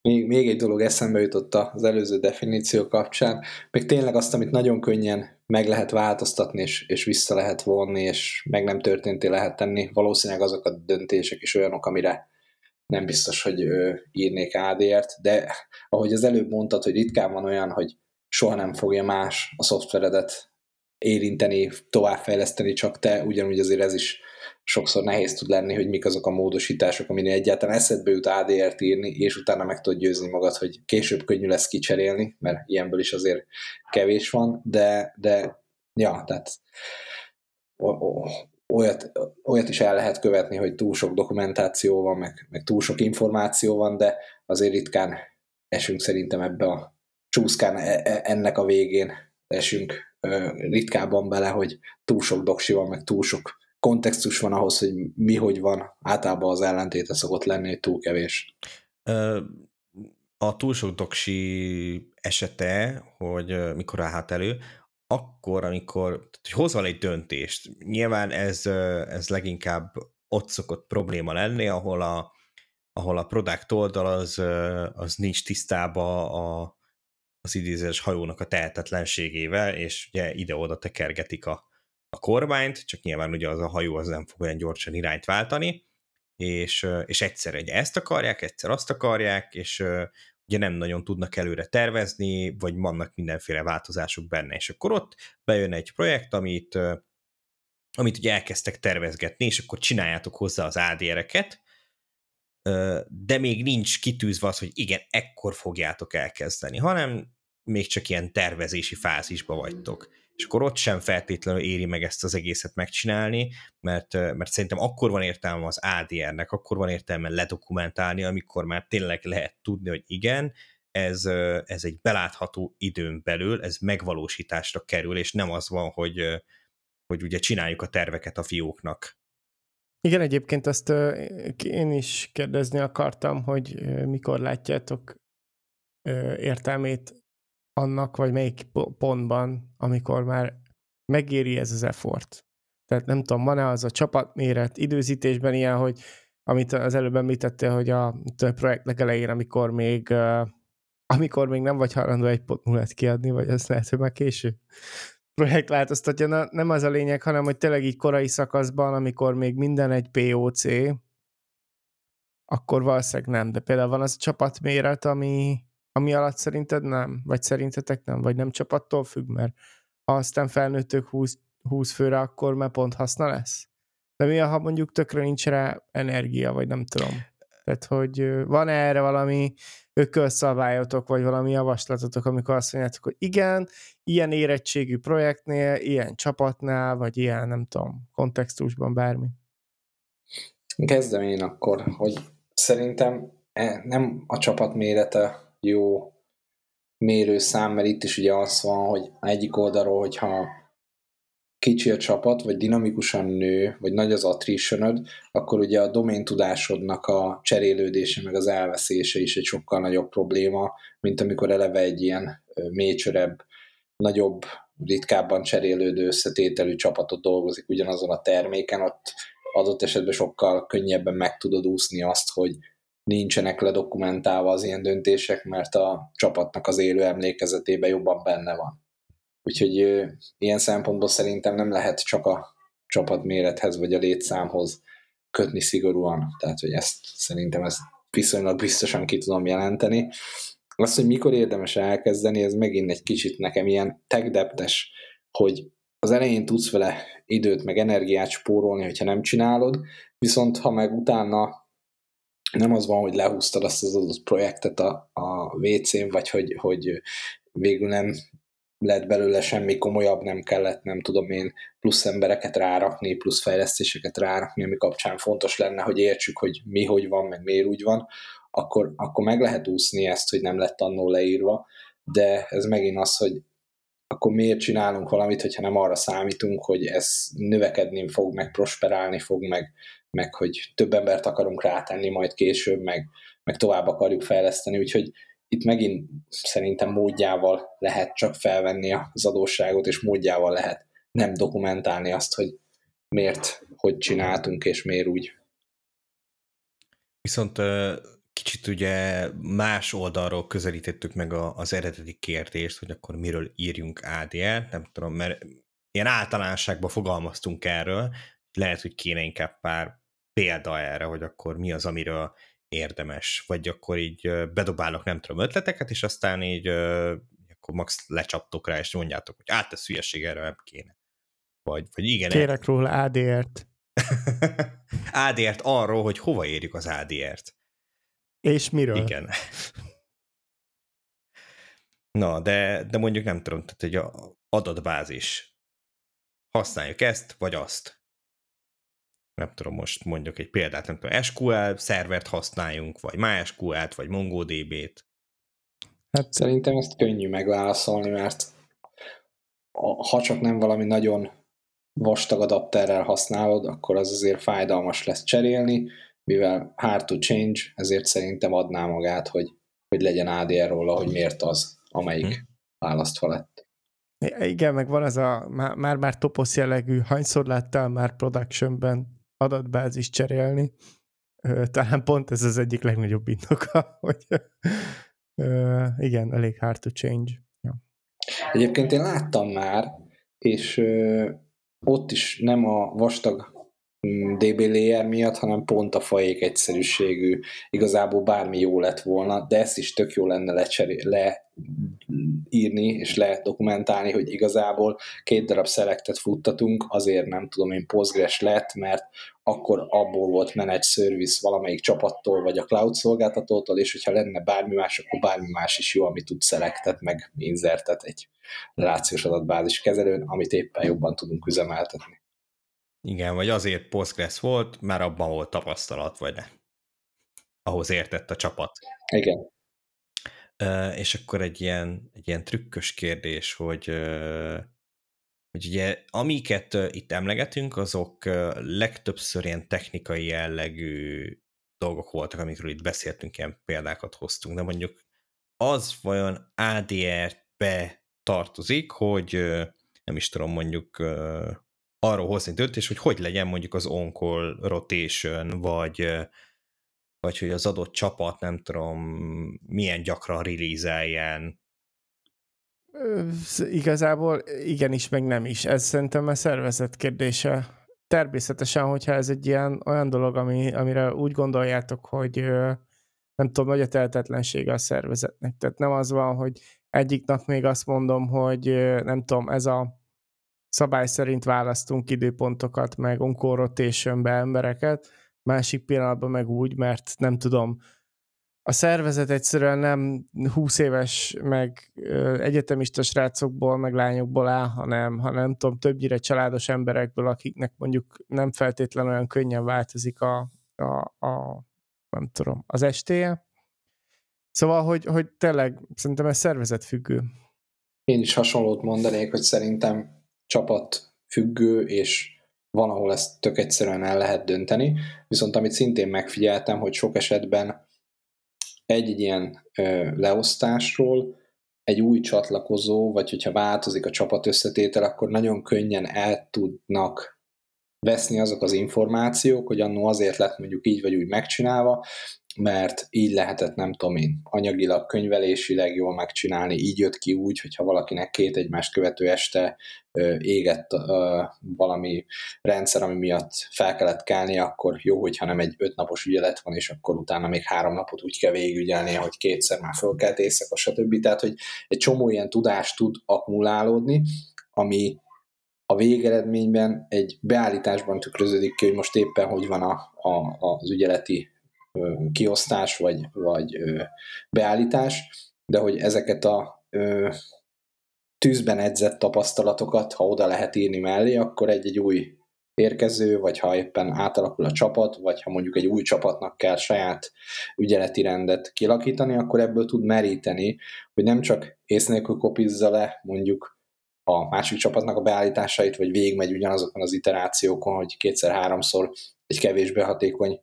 Még, még egy dolog eszembe jutott az előző definíció kapcsán, még tényleg azt, amit nagyon könnyen meg lehet változtatni, és, és vissza lehet vonni, és meg nem történté lehet tenni, valószínűleg azok a döntések is olyanok, amire nem biztos, hogy írnék ADR-t, de ahogy az előbb mondtad, hogy ritkán van olyan, hogy soha nem fogja más a szoftveredet érinteni, továbbfejleszteni, csak te, ugyanúgy azért ez is sokszor nehéz tud lenni, hogy mik azok a módosítások, aminél egyáltalán eszedbe jut ADR-t írni, és utána meg tudod győzni magad, hogy később könnyű lesz kicserélni, mert ilyenből is azért kevés van, de, de ja, tehát olyat, olyat is el lehet követni, hogy túl sok dokumentáció van, meg, meg túl sok információ van, de azért ritkán esünk szerintem ebbe a csúszkán e, e, ennek a végén esünk ritkábban bele, hogy túl sok doksi van, meg túl sok kontextus van ahhoz, hogy mi hogy van, általában az ellentéte szokott lenni, hogy túl kevés. A túl sok doksi esete, hogy mikor állhat elő, akkor, amikor hogy hozol egy döntést, nyilván ez, ez leginkább ott szokott probléma lenni, ahol a, ahol a product oldal az, az nincs tisztába a, az idézés hajónak a tehetetlenségével, és ugye ide-oda tekergetik a, a kormányt, csak nyilván ugye az a hajó az nem fog olyan gyorsan irányt váltani, és, és egyszer egy ezt akarják, egyszer azt akarják, és ugye nem nagyon tudnak előre tervezni, vagy vannak mindenféle változások benne, és akkor ott bejön egy projekt, amit, amit ugye elkezdtek tervezgetni, és akkor csináljátok hozzá az ADR-eket, de még nincs kitűzve az, hogy igen, ekkor fogjátok elkezdeni, hanem még csak ilyen tervezési fázisba vagytok. És akkor ott sem feltétlenül éri meg ezt az egészet megcsinálni, mert, mert szerintem akkor van értelme az ADR-nek, akkor van értelme ledokumentálni, amikor már tényleg lehet tudni, hogy igen, ez, ez egy belátható időn belül, ez megvalósításra kerül, és nem az van, hogy, hogy ugye csináljuk a terveket a fióknak. Igen, egyébként azt én is kérdezni akartam, hogy mikor látjátok értelmét annak, vagy melyik pontban, amikor már megéri ez az effort. Tehát nem tudom, van-e az a csapatméret időzítésben ilyen, hogy amit az előbb említettél, hogy a, projekt legelején, amikor még amikor még nem vagy hajlandó egy pont nullát kiadni, vagy azt lehet, hogy már késő projekt változtatja. Na, nem az a lényeg, hanem hogy tényleg így korai szakaszban, amikor még minden egy POC, akkor valószínűleg nem. De például van az a csapatméret, ami, ami alatt szerinted nem? Vagy szerintetek nem? Vagy nem csapattól függ? Mert ha aztán felnőttök 20, 20 főre, akkor már pont haszna lesz? De mi, ha mondjuk tökre nincs rá energia, vagy nem tudom. Tehát, hogy van erre valami ökölszabályotok, vagy valami javaslatotok, amikor azt mondjátok, hogy igen, ilyen érettségű projektnél, ilyen csapatnál, vagy ilyen, nem tudom, kontextusban bármi. Kezdem én akkor, hogy szerintem e, nem a csapat mérete jó mérőszám, mert itt is ugye az van, hogy egyik oldalról, hogyha kicsi a csapat, vagy dinamikusan nő, vagy nagy az attritionod, akkor ugye a domain tudásodnak a cserélődése, meg az elveszése is egy sokkal nagyobb probléma, mint amikor eleve egy ilyen mécsörebb, nagyobb, ritkábban cserélődő összetételű csapatot dolgozik ugyanazon a terméken, ott adott esetben sokkal könnyebben meg tudod úszni azt, hogy nincsenek ledokumentálva az ilyen döntések, mert a csapatnak az élő emlékezetében jobban benne van. Úgyhogy ilyen szempontból szerintem nem lehet csak a csapatmérethez vagy a létszámhoz kötni szigorúan. Tehát, hogy ezt szerintem ezt viszonylag biztosan ki tudom jelenteni. Azt, hogy mikor érdemes elkezdeni, ez megint egy kicsit nekem ilyen tech hogy az elején tudsz vele időt meg energiát spórolni, hogyha nem csinálod, viszont ha meg utána nem az van, hogy lehúztad azt az adott projektet a, a WC-n, vagy hogy, hogy végül nem lett belőle semmi komolyabb, nem kellett, nem tudom én, plusz embereket rárakni, plusz fejlesztéseket rárakni, ami kapcsán fontos lenne, hogy értsük, hogy mi hogy van, meg miért úgy van, akkor, akkor meg lehet úszni ezt, hogy nem lett annó leírva, de ez megint az, hogy akkor miért csinálunk valamit, hogyha nem arra számítunk, hogy ez növekedni fog, meg prosperálni fog, meg, meg hogy több embert akarunk rátenni majd később, meg, meg tovább akarjuk fejleszteni, úgyhogy itt megint szerintem módjával lehet csak felvenni az adósságot, és módjával lehet nem dokumentálni azt, hogy miért, hogy csináltunk, és miért úgy. Viszont kicsit ugye más oldalról közelítettük meg az eredeti kérdést, hogy akkor miről írjunk ADL, nem tudom, mert ilyen általánosságban fogalmaztunk erről, lehet, hogy kéne inkább pár példa erre, hogy akkor mi az, amiről érdemes, vagy akkor így bedobálnak nem tudom ötleteket, és aztán így akkor max lecsaptok rá, és mondjátok, hogy át ez hülyeség, erre nem kéne. Vagy, vagy igen. Kérek róla ADR-t. ADR-t arról, hogy hova érjük az ADR-t. És miről? Igen. Na, de, de mondjuk nem tudom, tehát egy adatbázis. Használjuk ezt, vagy azt nem tudom, most mondjuk egy példát, nem tudom, SQL szervert használjunk, vagy MySQL-t, vagy MongoDB-t. Hát szerintem ezt könnyű megválaszolni, mert ha csak nem valami nagyon vastag adapterrel használod, akkor az azért fájdalmas lesz cserélni, mivel hard to change, ezért szerintem adná magát, hogy, hogy legyen ADR róla, hogy miért az, amelyik hmm. választva lett. Igen, meg van ez a már-már toposz jellegű, hányszor láttál már productionben adatbázis cserélni. Talán pont ez az egyik legnagyobb indoka, hogy igen, elég hard to change. Ja. Egyébként én láttam már, és ott is nem a vastag DB layer miatt, hanem pont a fajék egyszerűségű, igazából bármi jó lett volna, de ezt is tök jó lenne lecseré, leírni és ledokumentálni, hogy igazából két darab szelektet futtatunk, azért nem tudom én Postgres lett, mert akkor abból volt managed service valamelyik csapattól, vagy a cloud szolgáltatótól, és hogyha lenne bármi más, akkor bármi más is jó, ami tud szelektet, meg inzertet egy relációs adatbázis kezelőn, amit éppen jobban tudunk üzemeltetni. Igen, vagy azért Postgres volt, már abban volt tapasztalat, vagy ne. Ahhoz értett a csapat. Igen. Uh, és akkor egy ilyen, egy ilyen trükkös kérdés, hogy, uh, hogy ugye amiket uh, itt emlegetünk, azok legtöbbször ilyen technikai jellegű dolgok voltak, amikről itt beszéltünk, ilyen példákat hoztunk, de mondjuk az vajon ADR-be tartozik, hogy nem is tudom, mondjuk arról hozni döntés, hogy hogy legyen mondjuk az on-call rotation, vagy, vagy hogy az adott csapat, nem tudom, milyen gyakran release Igazából igenis, meg nem is. Ez szerintem a szervezet kérdése. Természetesen, hogyha ez egy ilyen olyan dolog, ami, amire úgy gondoljátok, hogy nem tudom, nagy a tehetetlensége a szervezetnek. Tehát nem az van, hogy egyik nap még azt mondom, hogy nem tudom, ez a szabály szerint választunk időpontokat, meg on rotation embereket, másik pillanatban meg úgy, mert nem tudom, a szervezet egyszerűen nem 20 éves, meg egyetemista srácokból, meg lányokból áll, hanem, hanem nem tudom, többnyire családos emberekből, akiknek mondjuk nem feltétlenül olyan könnyen változik a, a, a nem tudom, az estéje. Szóval, hogy, hogy tényleg szerintem ez szervezetfüggő. Én is hasonlót mondanék, hogy szerintem csapat függő, és van, ahol ezt tök egyszerűen el lehet dönteni, viszont amit szintén megfigyeltem, hogy sok esetben egy ilyen ö, leosztásról egy új csatlakozó, vagy hogyha változik a csapat összetétel, akkor nagyon könnyen el tudnak veszni azok az információk, hogy annó azért lett mondjuk így vagy úgy megcsinálva, mert így lehetett, nem tudom én, anyagilag, könyvelésileg jól megcsinálni, így jött ki úgy, hogyha valakinek két egymást követő este ö, égett ö, valami rendszer, ami miatt fel kellett kelni, akkor jó, hogyha nem egy ötnapos ügyelet van, és akkor utána még három napot úgy kell végigügyelni, hogy kétszer már fölkelt éjszaka, stb. Tehát, hogy egy csomó ilyen tudást tud akkumulálódni, ami a végeredményben egy beállításban tükröződik ki, hogy most éppen hogy van a, a, az ügyeleti kiosztás vagy, vagy beállítás, de hogy ezeket a tűzben edzett tapasztalatokat, ha oda lehet írni mellé, akkor egy-egy új érkező, vagy ha éppen átalakul a csapat, vagy ha mondjuk egy új csapatnak kell saját ügyeleti rendet kilakítani, akkor ebből tud meríteni, hogy nem csak ész nélkül kopizza le mondjuk a másik csapatnak a beállításait, vagy végigmegy ugyanazokon az iterációkon, hogy kétszer-háromszor egy kevésbé hatékony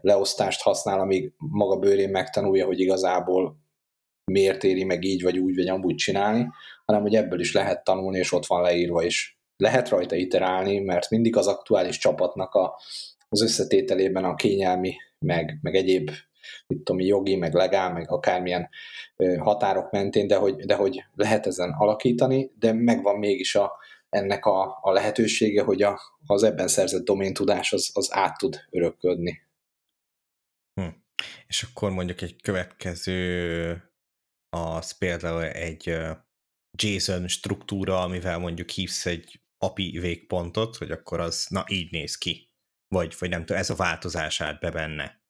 leosztást használ, amíg maga bőrén megtanulja, hogy igazából miért éri meg így, vagy úgy, vagy amúgy csinálni, hanem hogy ebből is lehet tanulni, és ott van leírva, és lehet rajta iterálni, mert mindig az aktuális csapatnak a, az összetételében a kényelmi, meg, meg egyéb mit tudom, jogi, meg legál, meg akármilyen határok mentén, de hogy, de hogy lehet ezen alakítani, de megvan mégis a, ennek a, a lehetősége, hogy a, az ebben szerzett doméntudás az, az át tud örökködni. Hm. És akkor mondjuk egy következő az például egy JSON struktúra, amivel mondjuk hívsz egy API végpontot, hogy akkor az na így néz ki. Vagy, vagy nem tudom, ez a változás állt be benne.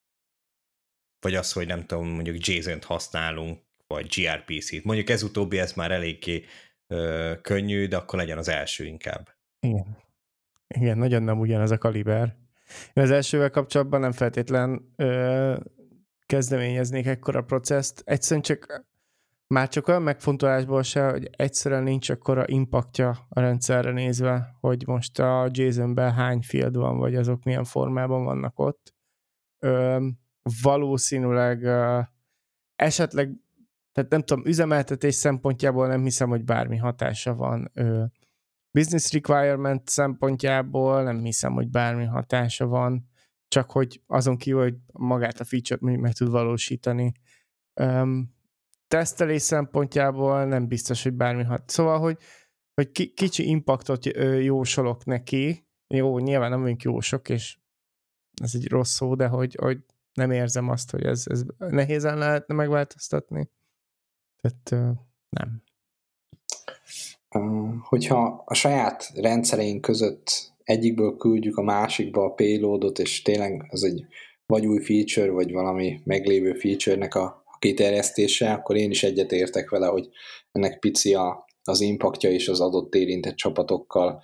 Vagy az, hogy nem tudom, mondjuk JSON-t használunk, vagy gRPC-t. Mondjuk ez utóbbi, ez már eléggé ö, könnyű, de akkor legyen az első inkább. Igen. Igen, nagyon nem ugyanaz a kaliber. Én az elsővel kapcsolatban nem feltétlen ö, kezdeményeznék ekkora processzt. Egyszerűen csak már csak olyan megfontolásból se, hogy egyszerűen nincs akkora impaktja a rendszerre nézve, hogy most a JSON-ben hány field van, vagy azok milyen formában vannak ott. Ö, valószínűleg ö, esetleg tehát nem tudom, üzemeltetés szempontjából nem hiszem, hogy bármi hatása van. Business requirement szempontjából nem hiszem, hogy bármi hatása van, csak hogy azon kívül, hogy magát a feature-t meg tud valósítani. Um, tesztelés szempontjából nem biztos, hogy bármi hat. Szóval, hogy, hogy ki, kicsi impaktot jósolok neki, jó, nyilván nem vagyunk jósok, és ez egy rossz szó, de hogy, hogy nem érzem azt, hogy ez, ez nehézen lehetne megváltoztatni. Tehát nem. Hogyha a saját rendszereink között egyikből küldjük a másikba a payloadot, és tényleg ez egy vagy új feature, vagy valami meglévő feature-nek a kiterjesztése, akkor én is egyet értek vele, hogy ennek pici a, az impaktja és az adott érintett csapatokkal,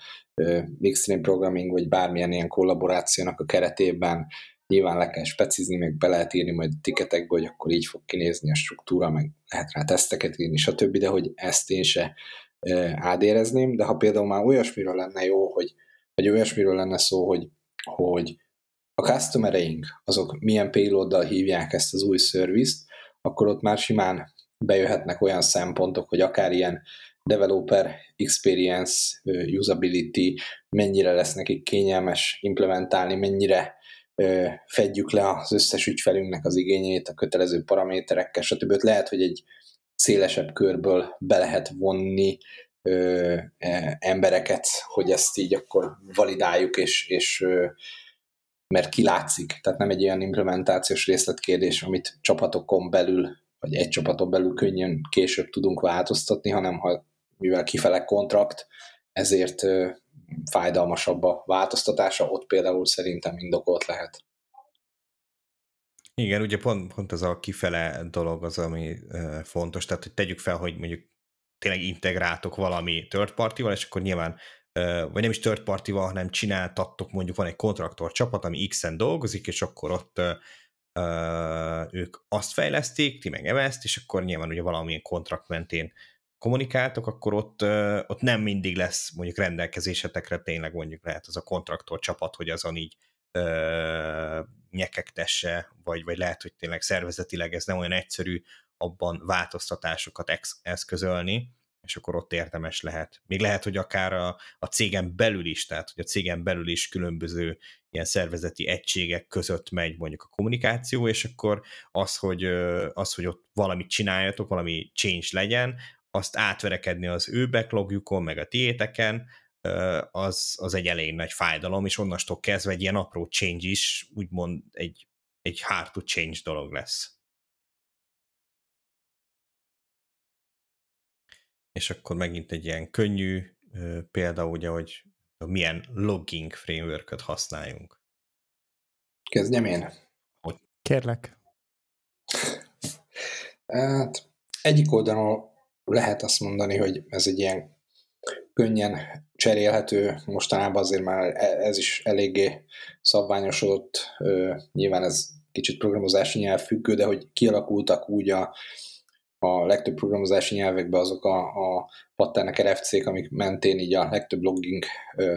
mixed programming, vagy bármilyen ilyen kollaborációnak a keretében nyilván le kell specizni, meg be lehet írni majd a tiketekbe, hogy akkor így fog kinézni a struktúra, meg lehet rá teszteket írni, stb., de hogy ezt én se ádérezném, de ha például már olyasmiről lenne jó, hogy, vagy olyasmiről lenne szó, hogy, hogy a customereink, azok milyen payloaddal hívják ezt az új szervizt, akkor ott már simán bejöhetnek olyan szempontok, hogy akár ilyen developer experience, usability, mennyire lesz nekik kényelmes implementálni, mennyire fedjük le az összes ügyfelünknek az igényét a kötelező paraméterekkel, stb. Lehet, hogy egy szélesebb körből be lehet vonni ö, e, embereket, hogy ezt így akkor validáljuk, és, és ö, mert kilátszik, tehát nem egy olyan implementációs részletkérdés, amit csapatokon belül, vagy egy csapaton belül könnyen később tudunk változtatni, hanem ha mivel kifele kontrakt, ezért fájdalmasabb a változtatása, ott például szerintem indokolt lehet. Igen, ugye pont, pont az a kifele dolog az, ami fontos, tehát hogy tegyük fel, hogy mondjuk tényleg integráltok valami third party és akkor nyilván vagy nem is third party hanem csináltattok, mondjuk van egy kontraktor csapat, ami X-en dolgozik, és akkor ott ők azt fejleszték, ti meg ezt, és akkor nyilván ugye valamilyen kontrakt mentén kommunikáltok, akkor ott, ott nem mindig lesz mondjuk rendelkezésetekre tényleg mondjuk lehet az a kontraktor csapat, hogy azon így ö, nyekektesse, vagy, vagy lehet, hogy tényleg szervezetileg ez nem olyan egyszerű abban változtatásokat ex- eszközölni, és akkor ott érdemes lehet. Még lehet, hogy akár a, a cégen belül is, tehát hogy a cégen belül is különböző ilyen szervezeti egységek között megy mondjuk a kommunikáció, és akkor az, hogy, az, hogy ott valamit csináljatok, valami change legyen, azt átverekedni az ő backlogjukon, meg a tiéteken, az, az egy elég nagy fájdalom, és onnastól kezdve egy ilyen apró change is úgymond egy, egy hard to change dolog lesz. És akkor megint egy ilyen könnyű példa, ugye, hogy milyen logging framework használjunk. Kezdjem én? Hogy? Kérlek. Hát, egyik oldalon lehet azt mondani, hogy ez egy ilyen könnyen cserélhető, mostanában azért már e, ez is eléggé szabványosodott, nyilván ez kicsit programozási nyelv függő, de hogy kialakultak úgy a, a legtöbb programozási nyelvekben azok a, a patternek RFC-k, amik mentén így a legtöbb logging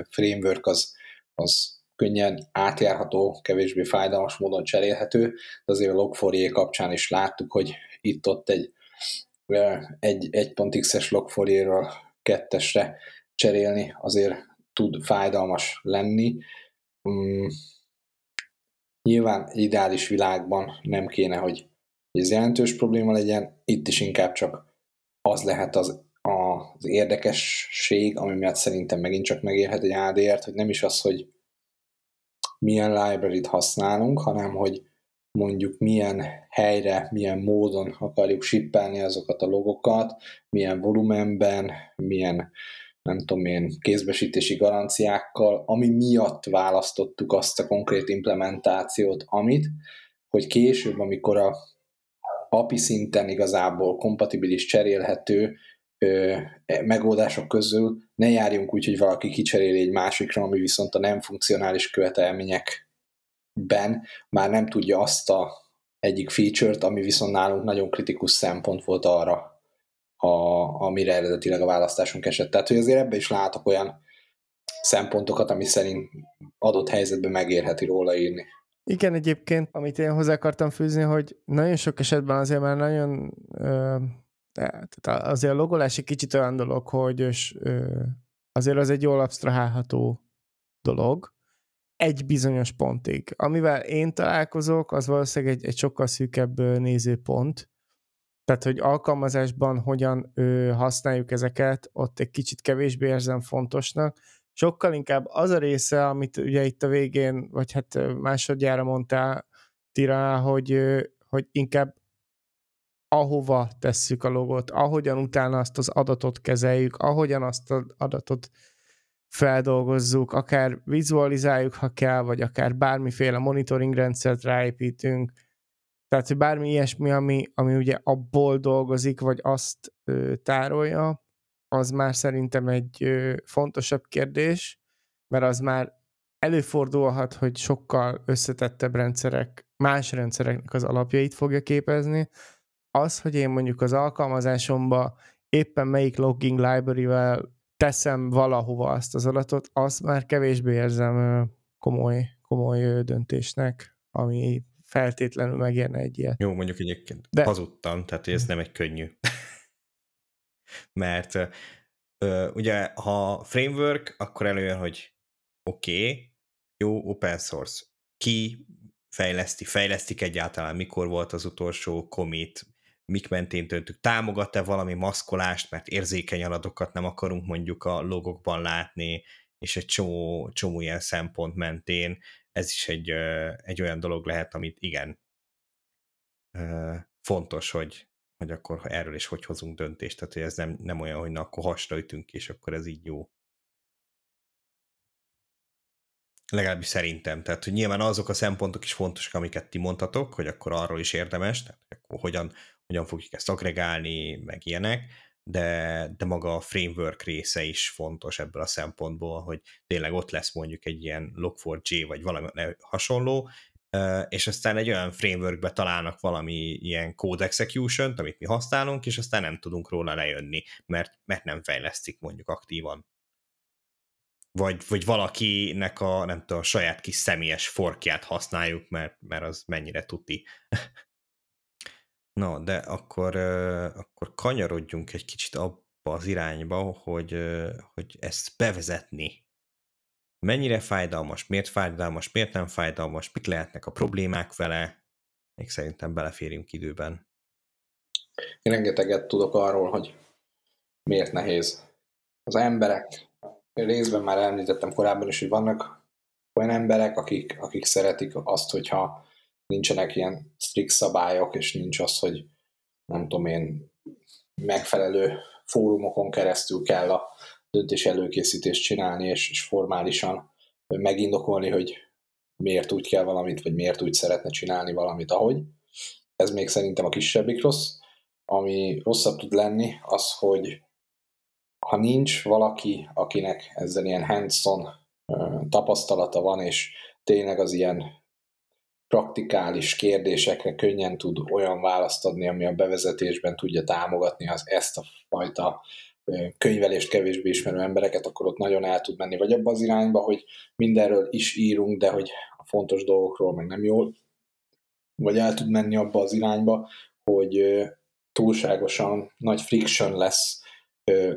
framework az, az könnyen átjárható, kevésbé fájdalmas módon cserélhető, de azért a log kapcsán is láttuk, hogy itt-ott egy egy, egy es log4ről kettesre cserélni azért tud fájdalmas lenni. Mm, nyilván ideális világban nem kéne, hogy ez jelentős probléma legyen, itt is inkább csak az lehet az, az érdekesség, ami miatt szerintem megint csak megérhet egy ADR-t, hogy nem is az, hogy milyen library-t használunk, hanem hogy mondjuk milyen helyre, milyen módon akarjuk sippelni azokat a logokat, milyen volumenben, milyen nem tudom én, kézbesítési garanciákkal, ami miatt választottuk azt a konkrét implementációt, amit, hogy később, amikor a API szinten igazából kompatibilis, cserélhető ö, e, megoldások közül ne járjunk úgy, hogy valaki kicseréli egy másikra, ami viszont a nem funkcionális követelményekben már nem tudja azt a egyik feature-t, ami viszont nálunk nagyon kritikus szempont volt arra, a, amire eredetileg a választásunk esett. Tehát, hogy azért ebbe is látok olyan szempontokat, ami szerint adott helyzetben megérheti róla írni. Igen, egyébként, amit én hozzá akartam fűzni, hogy nagyon sok esetben azért már nagyon ö, tehát azért a logolás egy kicsit olyan dolog, hogy ö, azért az egy jól absztrahálható dolog, egy bizonyos pontig. Amivel én találkozok, az valószínűleg egy, egy sokkal szűkebb nézőpont, tehát, hogy alkalmazásban hogyan ö, használjuk ezeket, ott egy kicsit kevésbé érzem fontosnak, sokkal inkább az a része, amit ugye itt a végén, vagy hát másodjára mondtál, Tira, hogy, hogy inkább ahova tesszük a logot, ahogyan utána azt az adatot kezeljük, ahogyan azt az adatot feldolgozzuk, akár vizualizáljuk, ha kell, vagy akár bármiféle monitoring rendszert ráépítünk, tehát, hogy bármi ilyesmi, ami, ami ugye abból dolgozik, vagy azt ö, tárolja, az már szerintem egy ö, fontosabb kérdés, mert az már előfordulhat, hogy sokkal összetettebb rendszerek, más rendszereknek az alapjait fogja képezni. Az, hogy én mondjuk az alkalmazásomba éppen melyik logging library-vel teszem valahova azt az adatot, azt már kevésbé érzem komoly, komoly döntésnek, ami feltétlenül megérne egy ilyet. Jó, mondjuk egyébként De... hazudtam, tehát ez nem egy könnyű. Mert ugye, ha framework, akkor előjön, hogy oké, okay, jó, open source. Ki fejleszti, fejlesztik egyáltalán, mikor volt az utolsó commit, mik mentén töltük, támogat-e valami maszkolást, mert érzékeny adatokat nem akarunk mondjuk a logokban látni, és egy csomó, csomó ilyen szempont mentén ez is egy, egy olyan dolog lehet, amit igen, fontos, hogy, hogy akkor ha erről is hogy hozunk döntést, tehát hogy ez nem, nem olyan, hogy na akkor hasra ütünk, és akkor ez így jó. Legalábbis szerintem. Tehát, hogy nyilván azok a szempontok is fontosak, amiket ti mondhatok, hogy akkor arról is érdemes, tehát hogy akkor hogyan, hogyan fogjuk ezt agregálni, meg ilyenek, de, de maga a framework része is fontos ebből a szempontból, hogy tényleg ott lesz mondjuk egy ilyen Log4j vagy valami hasonló, és aztán egy olyan frameworkbe találnak valami ilyen code execution amit mi használunk, és aztán nem tudunk róla lejönni, mert, mert nem fejlesztik mondjuk aktívan. Vagy, vagy valakinek a, nem tudom, a saját kis személyes forkját használjuk, mert, mert az mennyire tuti. No, de akkor, akkor kanyarodjunk egy kicsit abba az irányba, hogy, hogy ezt bevezetni. Mennyire fájdalmas, miért fájdalmas, miért nem fájdalmas, mik lehetnek a problémák vele, még szerintem beleférünk időben. Én rengeteget tudok arról, hogy miért nehéz. Az emberek, részben már említettem korábban is, hogy vannak olyan emberek, akik, akik szeretik azt, hogyha nincsenek ilyen strikt szabályok, és nincs az, hogy nem tudom én, megfelelő fórumokon keresztül kell a döntés előkészítést csinálni, és, és formálisan megindokolni, hogy miért úgy kell valamit, vagy miért úgy szeretne csinálni valamit, ahogy. Ez még szerintem a kisebbik rossz. Ami rosszabb tud lenni, az, hogy ha nincs valaki, akinek ezzel ilyen hands-on tapasztalata van, és tényleg az ilyen praktikális kérdésekre könnyen tud olyan választ adni, ami a bevezetésben tudja támogatni az ezt a fajta könyvelést kevésbé ismerő embereket, akkor ott nagyon el tud menni, vagy abba az irányba, hogy mindenről is írunk, de hogy a fontos dolgokról meg nem jól, vagy el tud menni abba az irányba, hogy túlságosan nagy friction lesz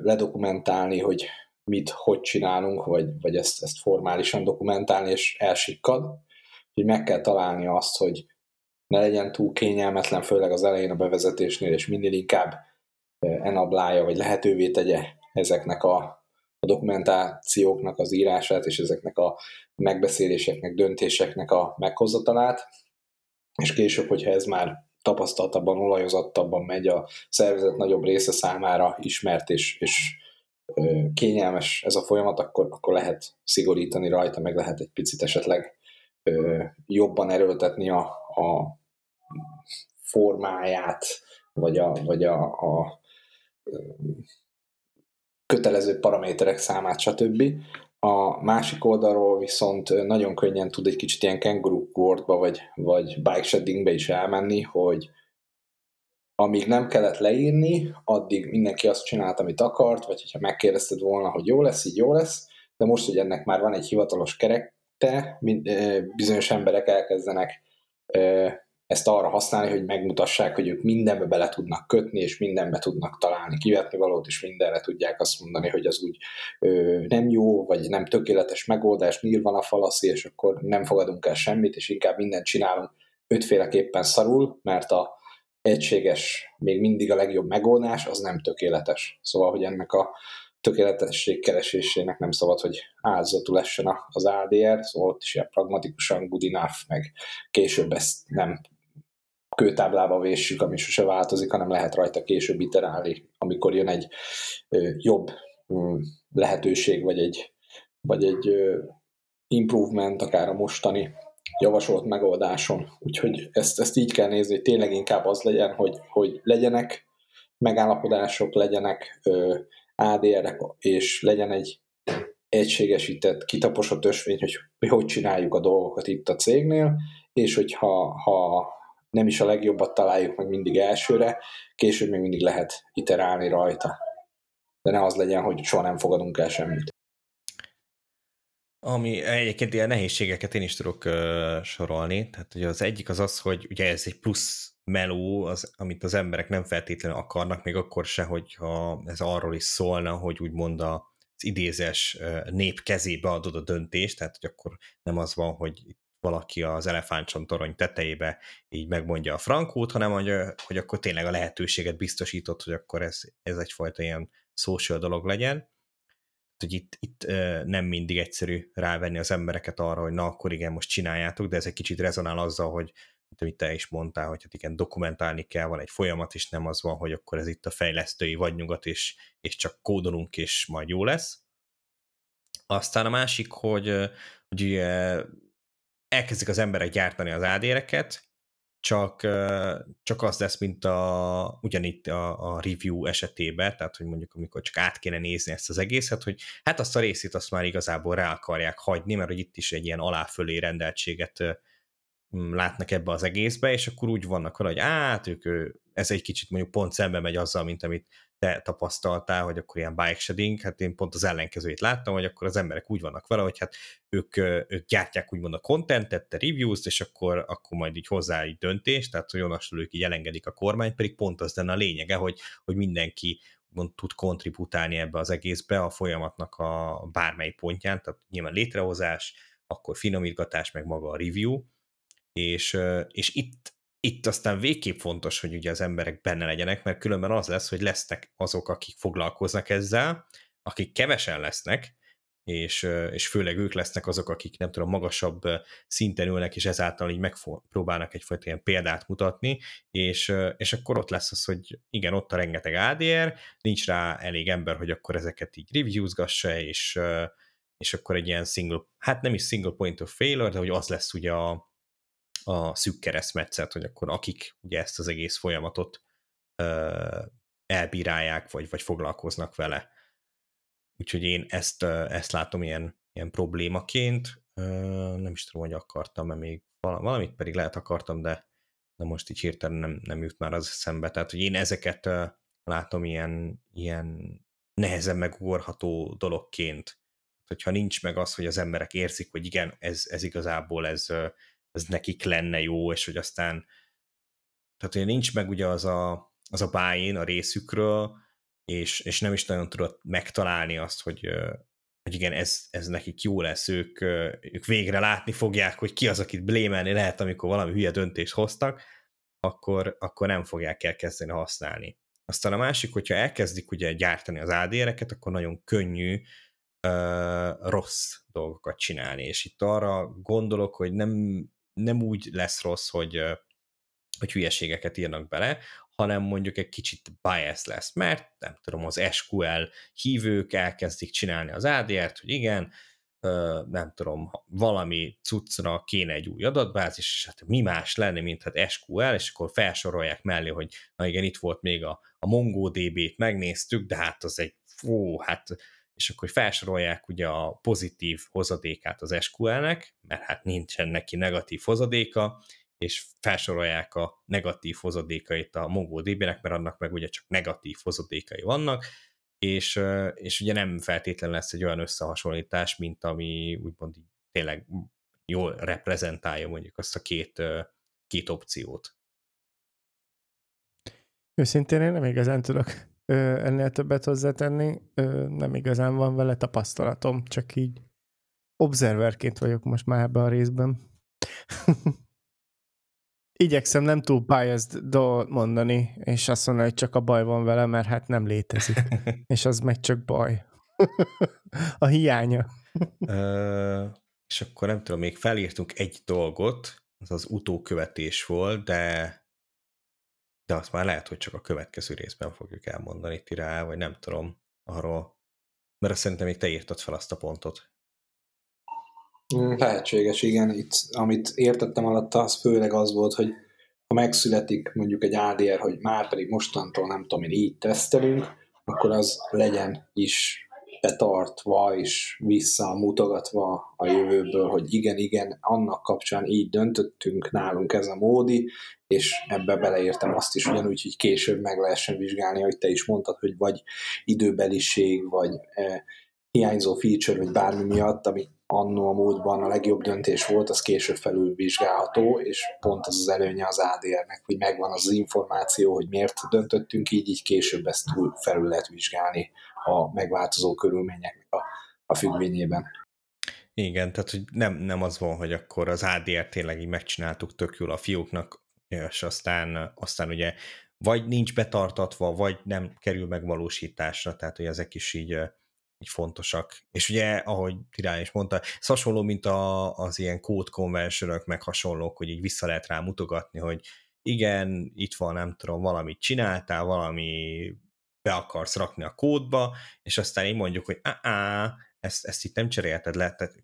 ledokumentálni, hogy mit, hogy csinálunk, vagy, vagy ezt, ezt formálisan dokumentálni, és elsikkad hogy meg kell találni azt, hogy ne legyen túl kényelmetlen, főleg az elején a bevezetésnél, és minél inkább enablálja, vagy lehetővé tegye ezeknek a, a dokumentációknak az írását, és ezeknek a megbeszéléseknek, döntéseknek a meghozatalát, és később, hogyha ez már tapasztaltabban, olajozottabban megy a szervezet nagyobb része számára ismert és, és kényelmes ez a folyamat, akkor, akkor lehet szigorítani rajta, meg lehet egy picit esetleg jobban erőltetni a, a formáját, vagy a, vagy a, a kötelező paraméterek számát, stb. A másik oldalról viszont nagyon könnyen tud egy kicsit ilyen kenguru kordba, vagy, vagy bike sheddingbe is elmenni, hogy amíg nem kellett leírni, addig mindenki azt csinált, amit akart, vagy hogyha megkérdezted volna, hogy jó lesz, így jó lesz, de most, hogy ennek már van egy hivatalos kerek, te bizonyos emberek elkezdenek ezt arra használni, hogy megmutassák, hogy ők mindenbe bele tudnak kötni, és mindenbe tudnak találni kivetni valót, és mindenre tudják azt mondani, hogy az úgy nem jó, vagy nem tökéletes megoldás, van a falaszi, és akkor nem fogadunk el semmit, és inkább mindent csinálunk ötféleképpen szarul, mert a egységes, még mindig a legjobb megoldás, az nem tökéletes. Szóval, hogy ennek a tökéletesség keresésének nem szabad, hogy áldozatul essen az ADR, szóval ott is ilyen pragmatikusan good enough, meg később ezt nem kőtáblába véssük, ami sose változik, hanem lehet rajta később iterálni, amikor jön egy jobb ö, lehetőség, vagy egy, vagy egy improvement, akár a mostani javasolt megoldáson. Úgyhogy ezt, ezt így kell nézni, hogy tényleg inkább az legyen, hogy, hogy legyenek megállapodások, legyenek ö, ADR-ek, és legyen egy egységesített, kitaposott ösvény, hogy mi hogy csináljuk a dolgokat itt a cégnél, és hogyha ha nem is a legjobbat találjuk meg mindig elsőre, később még mindig lehet iterálni rajta. De ne az legyen, hogy soha nem fogadunk el semmit. Ami egyébként ilyen nehézségeket én is tudok uh, sorolni. Tehát ugye az egyik az az, hogy ugye ez egy plusz meló, az, amit az emberek nem feltétlenül akarnak, még akkor se, hogyha ez arról is szólna, hogy úgymond az idézes nép kezébe adod a döntést, tehát hogy akkor nem az van, hogy valaki az elefántcsontorony tetejébe így megmondja a frankót, hanem hogy, hogy akkor tényleg a lehetőséget biztosított, hogy akkor ez, ez egyfajta ilyen social dolog legyen. Hogy itt, itt nem mindig egyszerű rávenni az embereket arra, hogy na akkor igen, most csináljátok, de ez egy kicsit rezonál azzal, hogy amit te is mondtál, hogy hát igen, dokumentálni kell, van egy folyamat, és nem az van, hogy akkor ez itt a fejlesztői vagy nyugat, és, és csak kódolunk, és majd jó lesz. Aztán a másik, hogy, hogy ugye elkezdik az emberek gyártani az ádéreket, csak, csak az lesz, mint a, ugyanitt a, a review esetében, tehát hogy mondjuk amikor csak át kéne nézni ezt az egészet, hogy hát azt a részét azt már igazából rá akarják hagyni, mert hogy itt is egy ilyen aláfölé rendeltséget látnak ebbe az egészbe, és akkor úgy vannak vele, hogy át, ők, ez egy kicsit mondjuk pont szembe megy azzal, mint amit te tapasztaltál, hogy akkor ilyen bike shedding, hát én pont az ellenkezőjét láttam, hogy akkor az emberek úgy vannak vele, hogy hát ők, ők gyártják úgymond a contentet, te reviews és akkor, akkor majd így hozzá egy döntés, tehát hogy onnastól ők így elengedik a kormány, pedig pont az lenne a lényege, hogy, hogy mindenki mond, tud kontributálni ebbe az egészbe a folyamatnak a bármely pontján, tehát nyilván létrehozás, akkor finomítgatás, meg maga a review, és, és itt, itt aztán végképp fontos, hogy ugye az emberek benne legyenek, mert különben az lesz, hogy lesznek azok, akik foglalkoznak ezzel, akik kevesen lesznek, és, és főleg ők lesznek azok, akik nem tudom, magasabb szinten ülnek, és ezáltal így megpróbálnak egyfajta ilyen példát mutatni, és, és akkor ott lesz az, hogy igen, ott a rengeteg ADR, nincs rá elég ember, hogy akkor ezeket így reviewsgassa, és, és akkor egy ilyen single, hát nem is single point of failure, de hogy az lesz ugye a, a szűk keresztmetszet, hogy akkor akik ugye ezt az egész folyamatot ö, elbírálják, vagy, vagy foglalkoznak vele. Úgyhogy én ezt, ezt látom ilyen, ilyen problémaként. Ö, nem is tudom, hogy akartam mert még valamit pedig lehet akartam, de, de most így hirtelen nem, nem jut már az szembe. Tehát, hogy én ezeket látom ilyen, ilyen nehezen megugorható dologként. Hogyha nincs meg az, hogy az emberek érzik, hogy igen, ez, ez igazából ez, ez nekik lenne jó, és hogy aztán tehát hogy nincs meg ugye az a, az a buy a részükről, és, és nem is nagyon tudod megtalálni azt, hogy, hogy igen, ez, ez nekik jó lesz, ők, ők végre látni fogják, hogy ki az, akit blémelni lehet, amikor valami hülye döntést hoztak, akkor, akkor nem fogják elkezdeni használni. Aztán a másik, hogyha elkezdik ugye gyártani az ADR-eket, akkor nagyon könnyű uh, rossz dolgokat csinálni, és itt arra gondolok, hogy nem nem úgy lesz rossz, hogy, hogy hülyeségeket írnak bele, hanem mondjuk egy kicsit bias lesz, mert nem tudom, az SQL hívők elkezdik csinálni az ADR-t, hogy igen, nem tudom, valami cuccra kéne egy új adatbázis, és hát mi más lenne, mint hát SQL, és akkor felsorolják mellé, hogy na igen, itt volt még a, a MongoDB-t megnéztük, de hát az egy, fú, hát és akkor felsorolják ugye a pozitív hozadékát az SQL-nek, mert hát nincsen neki negatív hozadéka, és felsorolják a negatív hozadékait a MongoDB-nek, mert annak meg ugye csak negatív hozadékai vannak, és, és ugye nem feltétlenül lesz egy olyan összehasonlítás, mint ami úgymond tényleg jól reprezentálja mondjuk azt a két, két opciót. Őszintén én nem igazán tudok ennél többet hozzátenni. Nem igazán van vele tapasztalatom, csak így observerként vagyok most már ebben a részben. Igyekszem nem túl biased dolgot mondani, és azt mondani, hogy csak a baj van vele, mert hát nem létezik. és az meg csak baj. a hiánya. Ö, és akkor nem tudom, még felírtunk egy dolgot, az az utókövetés volt, de de azt már lehet, hogy csak a következő részben fogjuk elmondani ti rá, vagy nem tudom arról, mert azt szerintem még te írtad fel azt a pontot. Mm, lehetséges, igen. Itt, amit értettem alatta, az főleg az volt, hogy ha megszületik mondjuk egy ADR, hogy már pedig mostantól nem tudom én így tesztelünk, akkor az legyen is betartva és visszamutogatva a jövőből, hogy igen, igen, annak kapcsán így döntöttünk nálunk ez a módi, és ebbe beleértem azt is ugyanúgy, hogy később meg lehessen vizsgálni, hogy te is mondtad, hogy vagy időbeliség, vagy eh, hiányzó feature, vagy bármi miatt, ami annó a módban a legjobb döntés volt, az később felülvizsgálható, és pont az az előnye az ADR-nek, hogy megvan az, az információ, hogy miért döntöttünk így, így később ezt túl felül lehet vizsgálni a megváltozó körülményeknek a, a függvényében. Igen, tehát hogy nem, nem az van, hogy akkor az ADR tényleg így megcsináltuk tök jól a fiúknak, és aztán, aztán ugye vagy nincs betartatva, vagy nem kerül megvalósításra, tehát hogy ezek is így így fontosak. És ugye, ahogy Tirán is mondta, ez hasonló, mint a, az ilyen code convention meg hasonlók, hogy így vissza lehet rá mutogatni, hogy igen, itt van, nem tudom, valamit csináltál, valami be akarsz rakni a kódba, és aztán így mondjuk, hogy á, ezt, ezt itt nem cserélted le, tehát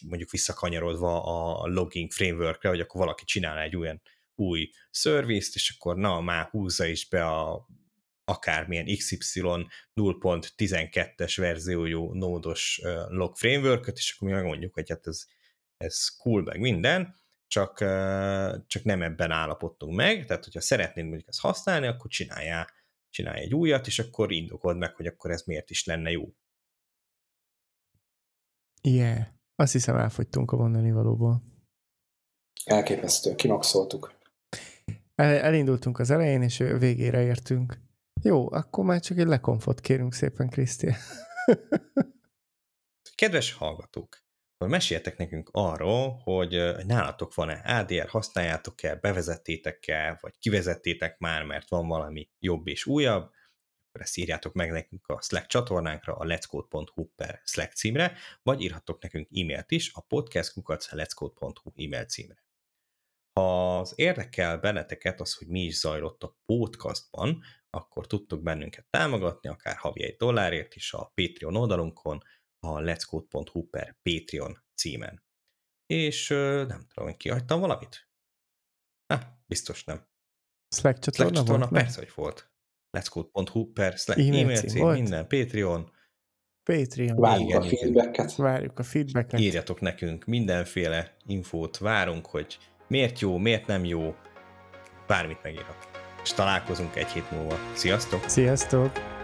mondjuk visszakanyarodva a logging frameworkre, hogy akkor valaki csinál egy olyan új szervizt, és akkor na, már húzza is be a akármilyen XY 0.12-es verziójú nódos log framework és akkor mi megmondjuk, hogy hát ez, ez cool, meg minden, csak, csak nem ebben állapodtunk meg, tehát hogyha szeretnéd mondjuk ezt használni, akkor csináljál, csinálj egy újat, és akkor indokold meg, hogy akkor ez miért is lenne jó. Yeah. Azt hiszem elfogytunk a mondani valóból. Elképesztő, kimaxoltuk. El, elindultunk az elején, és végére értünk. Jó, akkor már csak egy lekonfot kérünk szépen, Krisztián. Kedves hallgatók, akkor meséltek nekünk arról, hogy nálatok van-e ADR, használjátok-e, bevezettétek-e, vagy kivezettétek már, mert van valami jobb és újabb, akkor ezt írjátok meg nekünk a Slack csatornánkra, a letscode.hu per Slack címre, vagy írhatok nekünk e-mailt is a podcast.letscode.hu e-mail címre. Ha az érdekel benneteket az, hogy mi is zajlott a podcastban, akkor tudtok bennünket támogatni, akár havi egy dollárért is a Patreon oldalunkon, a letscode.hu per Patreon címen. És nem tudom, hogy kihagytam valamit? Ah, biztos nem. Slack csatorna, Slack csatorna volt? Persze, hogy volt. letscode.hu per Slack e-mail, e-mail cím, volt? minden, Patreon. Patreon. Várjuk igen, a feedbacket. Várjuk a feedbacket. Írjatok nekünk mindenféle infót, várunk, hogy miért jó, miért nem jó, bármit megírhat. És találkozunk egy hét múlva. Sziasztok! Sziasztok!